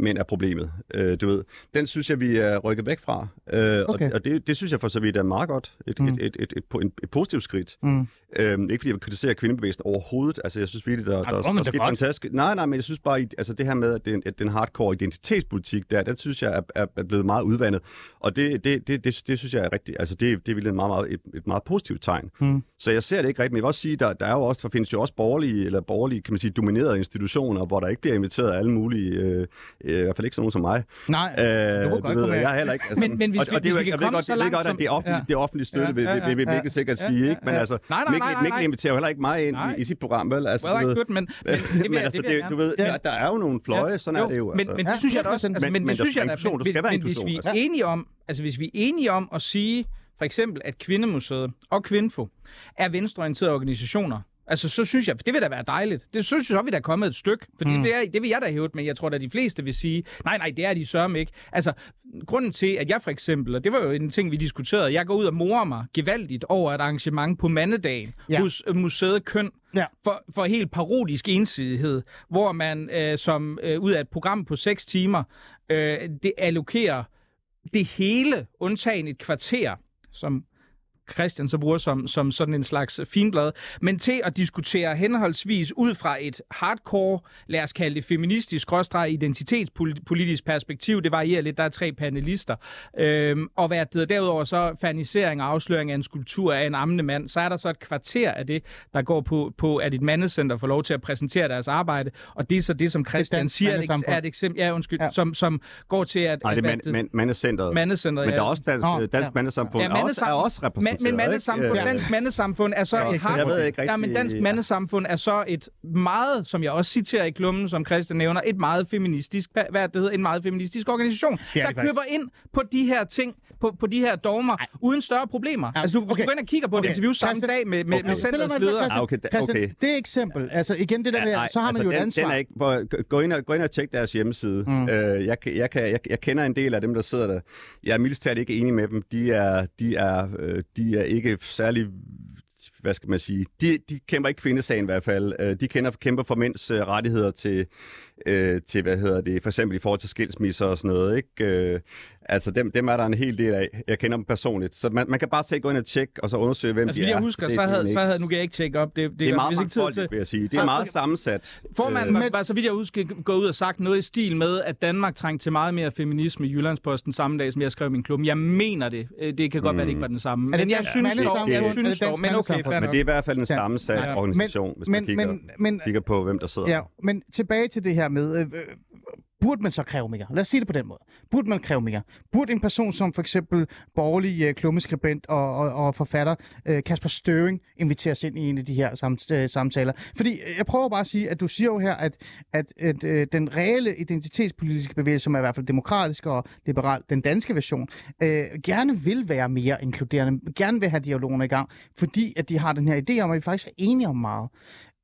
mænd er problemet. Øh, du ved, den synes jeg, vi er rykket væk fra. Øh, Okay. Og, og det, det synes jeg for så vidt er meget godt. Et, Mm. et, et, et, et, et, et positivt skridt. Mm. Øhm, ikke fordi jeg kritiserer kvindebevægelsen overhovedet. Altså, jeg synes virkelig, der, Ej, der, det der, der godt. fantastisk. Nej, nej, men jeg synes bare, altså det her med, at, det, er en- at den hardcore identitetspolitik der, den synes jeg er, er, er blevet meget udvandet. Og det, det, det, det, det synes jeg er rigtigt. Altså, det, det er virkelig en meget, meget, et, et meget positivt tegn. Mm. Så jeg ser det ikke rigtigt, men jeg vil også sige, der, der er jo også, der findes jo også borgerlige, eller borgerlige, kan man sige, dominerede institutioner, hvor der ikke bliver inviteret alle mulige, øh, øh, i hvert fald ikke sådan nogen som mig. Nej, Øh, må du godt ved, jeg er heller ikke. Altså, Men- men hvis og, og det er hvis vi kan komme godt, så langt godt, at som- det er offentligt, ja. det er offentligt støtte, Ja, vil, ja, vil, vil, vil ja. Sikkert Ja, sige, ja, ikke? Men ja. altså, Mikkel, inviterer jo heller ikke mig ind i, sit program, vel? Altså, Well, could, men, men, det altså, det det, du ved, Ja. der, er jo nogle fløje, sådan er det jo. Men, Altså. Ja, det synes jeg da 100%. også, altså, Men- det synes jeg da, men, hvis vi er enige om, altså hvis vi er enige om at sige, for eksempel, at Kvindemuseet og Kvinfo er venstreorienterede organisationer, Altså, så synes jeg, det vil da være dejligt. Det så synes jeg, vi der er kommet et stykke. Fordi Mm. det, er, det vil jeg da hæve, men jeg tror da, de fleste vil sige, nej, nej, det er de sørme ikke. Altså, grunden til, at jeg for eksempel, og det var jo en ting, vi diskuterede, jeg går ud og morer mig gevaldigt over et arrangement på mandedagen Ja. ja. hos øh, Museet Køn, Ja. for, for helt parodisk ensidighed, hvor man øh, som øh, ud af et program på 6 timer, øh, det allokerer det hele, undtagen et kvarter, som Christian så bruger som, som sådan en slags finblad, men til at diskutere henholdsvis ud fra et hardcore, lad os kalde det feministisk, skråstreg identitetspolitisk perspektiv, det varierer lidt, der er tre panelister, øhm, og hvad det derudover så fanisering og afsløring af en skulptur af en ammende mand, så er der så et kvarter af det, der går på, på at et mandecenter får lov til at præsentere deres arbejde, og det er så det, som Christian Dansk siger, er er et eksempel, ja undskyld, Ja. Som, som går til at... Nej, det er at- mand, mand, mandecenteret. Mandecenteret, Men ja. der er også dansk, Nå, dansk ja. mandesamfund Ja, er, også, er også repræsenteret. Men, men mandesamfund, dansk mandesamfund er så Ja, et jeg hard... ved ikke Ja, men rigtig- dansk mandesamfund er så et meget, som jeg også citerer i klummen, som Christian nævner, et meget feministisk, hvad det hedder, en meget feministisk organisation, er der køber ind på de her ting, på, på de her dogmer, Ej. uden større problemer. Ja, Altså, du, hvis okay. du går ind og kigger på Okay. et interview samme Christian- dag med, med, Okay. med centerets ledere, Christian, okay, da- Christian, okay. det er eksempel. Altså igen, det der med, Nej, så har man jo et den, ansvar. Den er ikke, hvor- gå, ind og, gå ind og tjek deres hjemmeside. Mm. Øh, jeg, kan- jeg, kan, jeg, jeg kender en del af dem, der sidder der. Jeg er mildest talt ikke enig med dem. De er, de er, øh, de er ikke særlig hvad skal man sige, de, de kæmper ikke kvindesagen i hvert fald. Øh, De kender, kæmper for mænds øh, rettigheder til, øh, til, hvad hedder det, for eksempel i forhold til skilsmisser og sådan noget, ikke? Altså dem, dem er der en hel del af. Jeg kender dem personligt. Så man, man kan bare selv gå ind og tjekke, og så undersøge, hvem Altså, de er. jeg husker, så havde, så havde, nu kan jeg ikke tjekke op, det, det, det er meget hvis ikke tid til. mangfoldigt, vil jeg sige. Det er Så- meget sammensat. Formanden Øh, var, var, så vidt jeg husker, gået ud og sagt noget i stil med, at Danmark trængte til meget mere feminisme i Jyllandsposten samme dag, som jeg skrev i min klub. Jeg mener det. Øh, Det kan godt være, det ikke var den samme. Det Men jeg synes dog, jeg Er det synes dog, men okay, Men det er i hvert fald en sammensat organisation, hvis man kigger, på, hvem der sidder. Ja, men tilbage til det her med, øh, burde man så kræve mere? Lad os sige det på den måde. Burde man kræve mere? Burde en person som for eksempel borgerlig øh, klummeskribent og, og, og forfatter øh, Kasper Støving inviteres ind i en af de her samt, øh, samtaler? Fordi øh, jeg prøver bare at sige, at du siger jo her, at, at, at øh, den reelle identitetspolitiske bevægelse, som er i hvert fald demokratisk og liberal, den danske version, øh, gerne vil være mere inkluderende, gerne vil have dialogen i gang, fordi at de har den her idé om, at vi faktisk er enige om meget.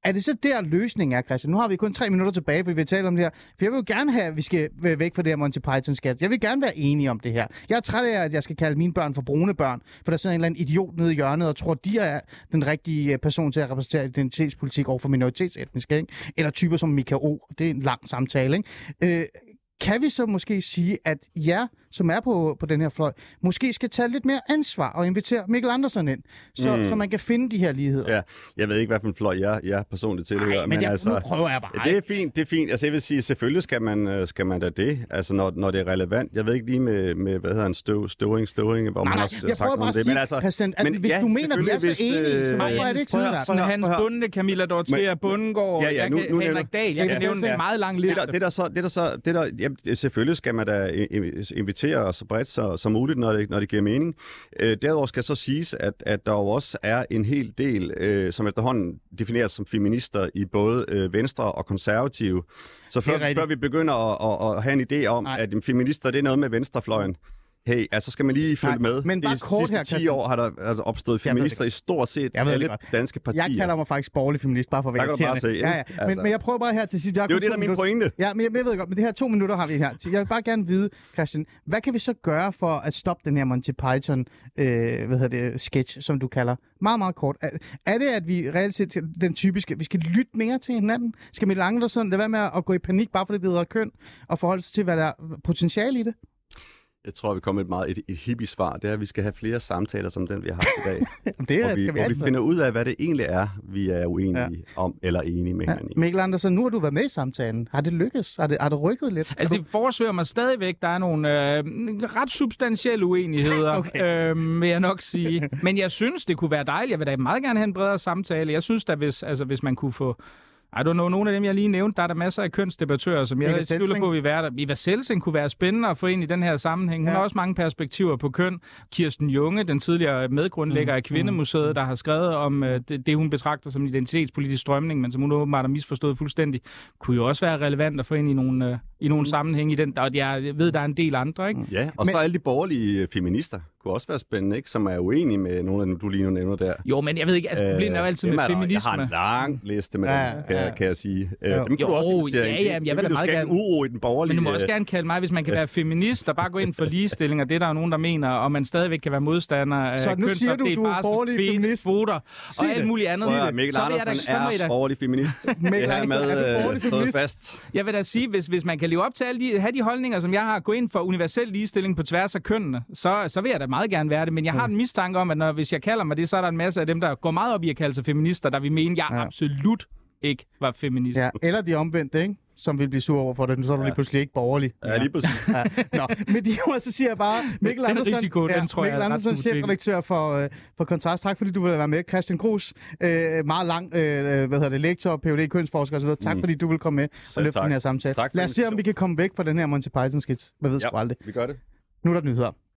Er det så der løsningen er, Christian? Nu har vi kun tre minutter tilbage, fordi vi taler om det her. For jeg vil jo gerne have, at vi skal være væk fra det her Monty Python-skat. Jeg vil gerne være enige om det her. Jeg er træt af, at jeg skal kalde mine børn for brune børn, for der sidder en eller anden idiot nede i hjørnet og tror, de er den rigtige øh, person til at repræsentere identitetspolitik over for minoritetsetniske, ikke? Eller typer som Mika O. Det er en lang samtale, ikke? Øh, kan vi så måske sige, at ja, som er på, på den her fløj, måske skal tage lidt mere ansvar og invitere Mikkel Andersen ind, så, mm. så man kan finde de her ligheder? Ja, jeg ved ikke, hvad for en fløj jeg, jeg personligt tilhører. Ej, men jeg, altså, nu prøver jeg bare. Det er fint, det er fint. Altså, jeg vil sige, selvfølgelig skal man, øh, skal man da det, altså, når, når det er relevant. Jeg ved ikke lige med, med hvad hedder en støv, støvring, støvring, hvor Nej, man nej, har s- jeg sagt prøver noget bare om at det. sige, Men altså, Christian, at men hvis ja, du mener, vi er så enige, så øh, hvorfor er det ikke at- Hans Bunde, Camilla Dortier, Bundgaard, Ja, ja, jeg nu- nu Henrik nævner- Dahl. Jeg kan nævne en meget lang Det liste. det der så, det der så, det der, selvfølgelig skal man da i- invitere så bredt så, som muligt, når det, når det giver mening. Øh, derudover skal så siges, at, at der jo også er en hel del, øh, som efterhånden defineres som feminister i både øh, Venstre og konservative. Så før, før vi begynder at, at, at have en idé om, Nej. At feminister det er noget med venstrefløjen, Hey, altså skal man lige følge Nej, med. men bare De kort sidste her, 10 Christian. år har der altså opstået feminister i stort set Jeg ved alle godt. danske partier. Jeg kalder mig faktisk borgerlig feminist, bare for at være Der kan du bare se, ja, ja. Men, Altså. men jeg prøver bare her til sidst. Det er jo det, der er min minutter. pointe. Ja, men jeg, jeg ved godt, men det her to minutter har vi her. Jeg vil bare gerne vide, Christian, hvad kan vi så gøre for at stoppe den her Monty Python, øh, hvad hedder det, sketch, som du kalder? Meget, meget kort. Er, er det, at vi reelt set den typiske, vi skal lytte mere til hinanden? Skal vi lange sådan, lade være med at gå i panik, bare fordi det hedder køn, og forholde sig til, hvad der er potentiale i det? Jeg tror, vi kommer med et meget et, et hippie-svar. Det er, at vi skal have flere samtaler som den, vi har haft i dag. Det hvor vi, skal vi hvor vi finder ud af, hvad det egentlig er, vi er uenige Ja. om, eller enige med Ja. hinanden i. Mikkel Andersen, nu har du været med i samtalen. Har det lykkes? Har det, har det rykket lidt? Altså, det forsværer mig stadigvæk. Der er nogle øh, ret substantielle uenigheder, okay. øh, vil jeg nok sige. Men jeg synes, det kunne være dejligt. Jeg vil da meget gerne have en bredere samtale. Jeg synes da, hvis, altså, hvis man kunne få... I don't know, nogle af dem, jeg lige nævnte, der er der masser af kønsdebattører, som jeg er tvivler på, at vi være der. Eva Selsing kunne være spændende at få ind i den her sammenhæng. Hun Ja. har også mange perspektiver på køn. Kirsten Junge, den tidligere medgrundlægger Mm, af Kvindemuseet, der har skrevet om øh, det, det, hun betragter som en identitetspolitisk strømning, men som hun åbenbart har misforstået fuldstændig, kunne jo også være relevant at få ind i nogle, øh, i nogle sammenhæng i den. Og jeg ved, der er en del andre, ikke? Ja, og Men- så alle de borgerlige øh, feminister kunne også være spændende, ikke? som er uenige med nogle af dem, du lige nu nævner der. Jo, men jeg ved ikke, altså problemet er jo altid dem med feminisme. Jeg har en lang liste med Ja, dem, kan, ja. kan jeg sige. Øh, Jo. Dem kunne Jo, du også invitere ja, ind. ja, Det- jeg det vil da meget gerne- uro i den borgerlige... Men du må også øh, gerne kalde mig, hvis man kan være feminist og bare gå ind for ligestilling, og det er der jo nogen, der mener, og man stadigvæk kan være modstander af Så nu siger du, du er borgerlig feminist? kvoter og alt muligt andet. Prøv Mikkel Andersen er borgerlig feminist. Mikkel Andersen, med er du borgerlig øh, feminist? jeg vil da sige, hvis, hvis man kan leve op til alle de, have de holdninger, som jeg har, gå ind for universel ligestilling på tværs af kønnene, så, så vil jeg da meget gerne være det, men jeg har en mistanke om, at når, hvis jeg kalder mig det, så er der en masse af dem, der går meget op i at kalde sig feminister, der vil mene, at jeg Ja. ja. absolut ikke var feminist. Ja, eller de omvendte, ikke? Som vil blive sur over for det. Så er du lige pludselig ikke borgerlig. Ja, lige præcis. Ja. Nå, med de ord, så siger jeg bare, Mikkel Den Andersen, risiko, den tror jeg Mikkel er ret Andersen chefredaktør for, øh, for Kontrast. Tak fordi du vil være med. Christian Grus, øh, meget lang øh, hvad hedder det, lektor, Ph.D. kønsforsker osv. Tak Mm. fordi du vil komme med og Selv løfte tak. den her samtale. Tak Lad os se, om vi kan komme væk fra den her Monty Python-skits. Hvad ved ja. sgu aldrig. vi gør det. Nu er der nyheder.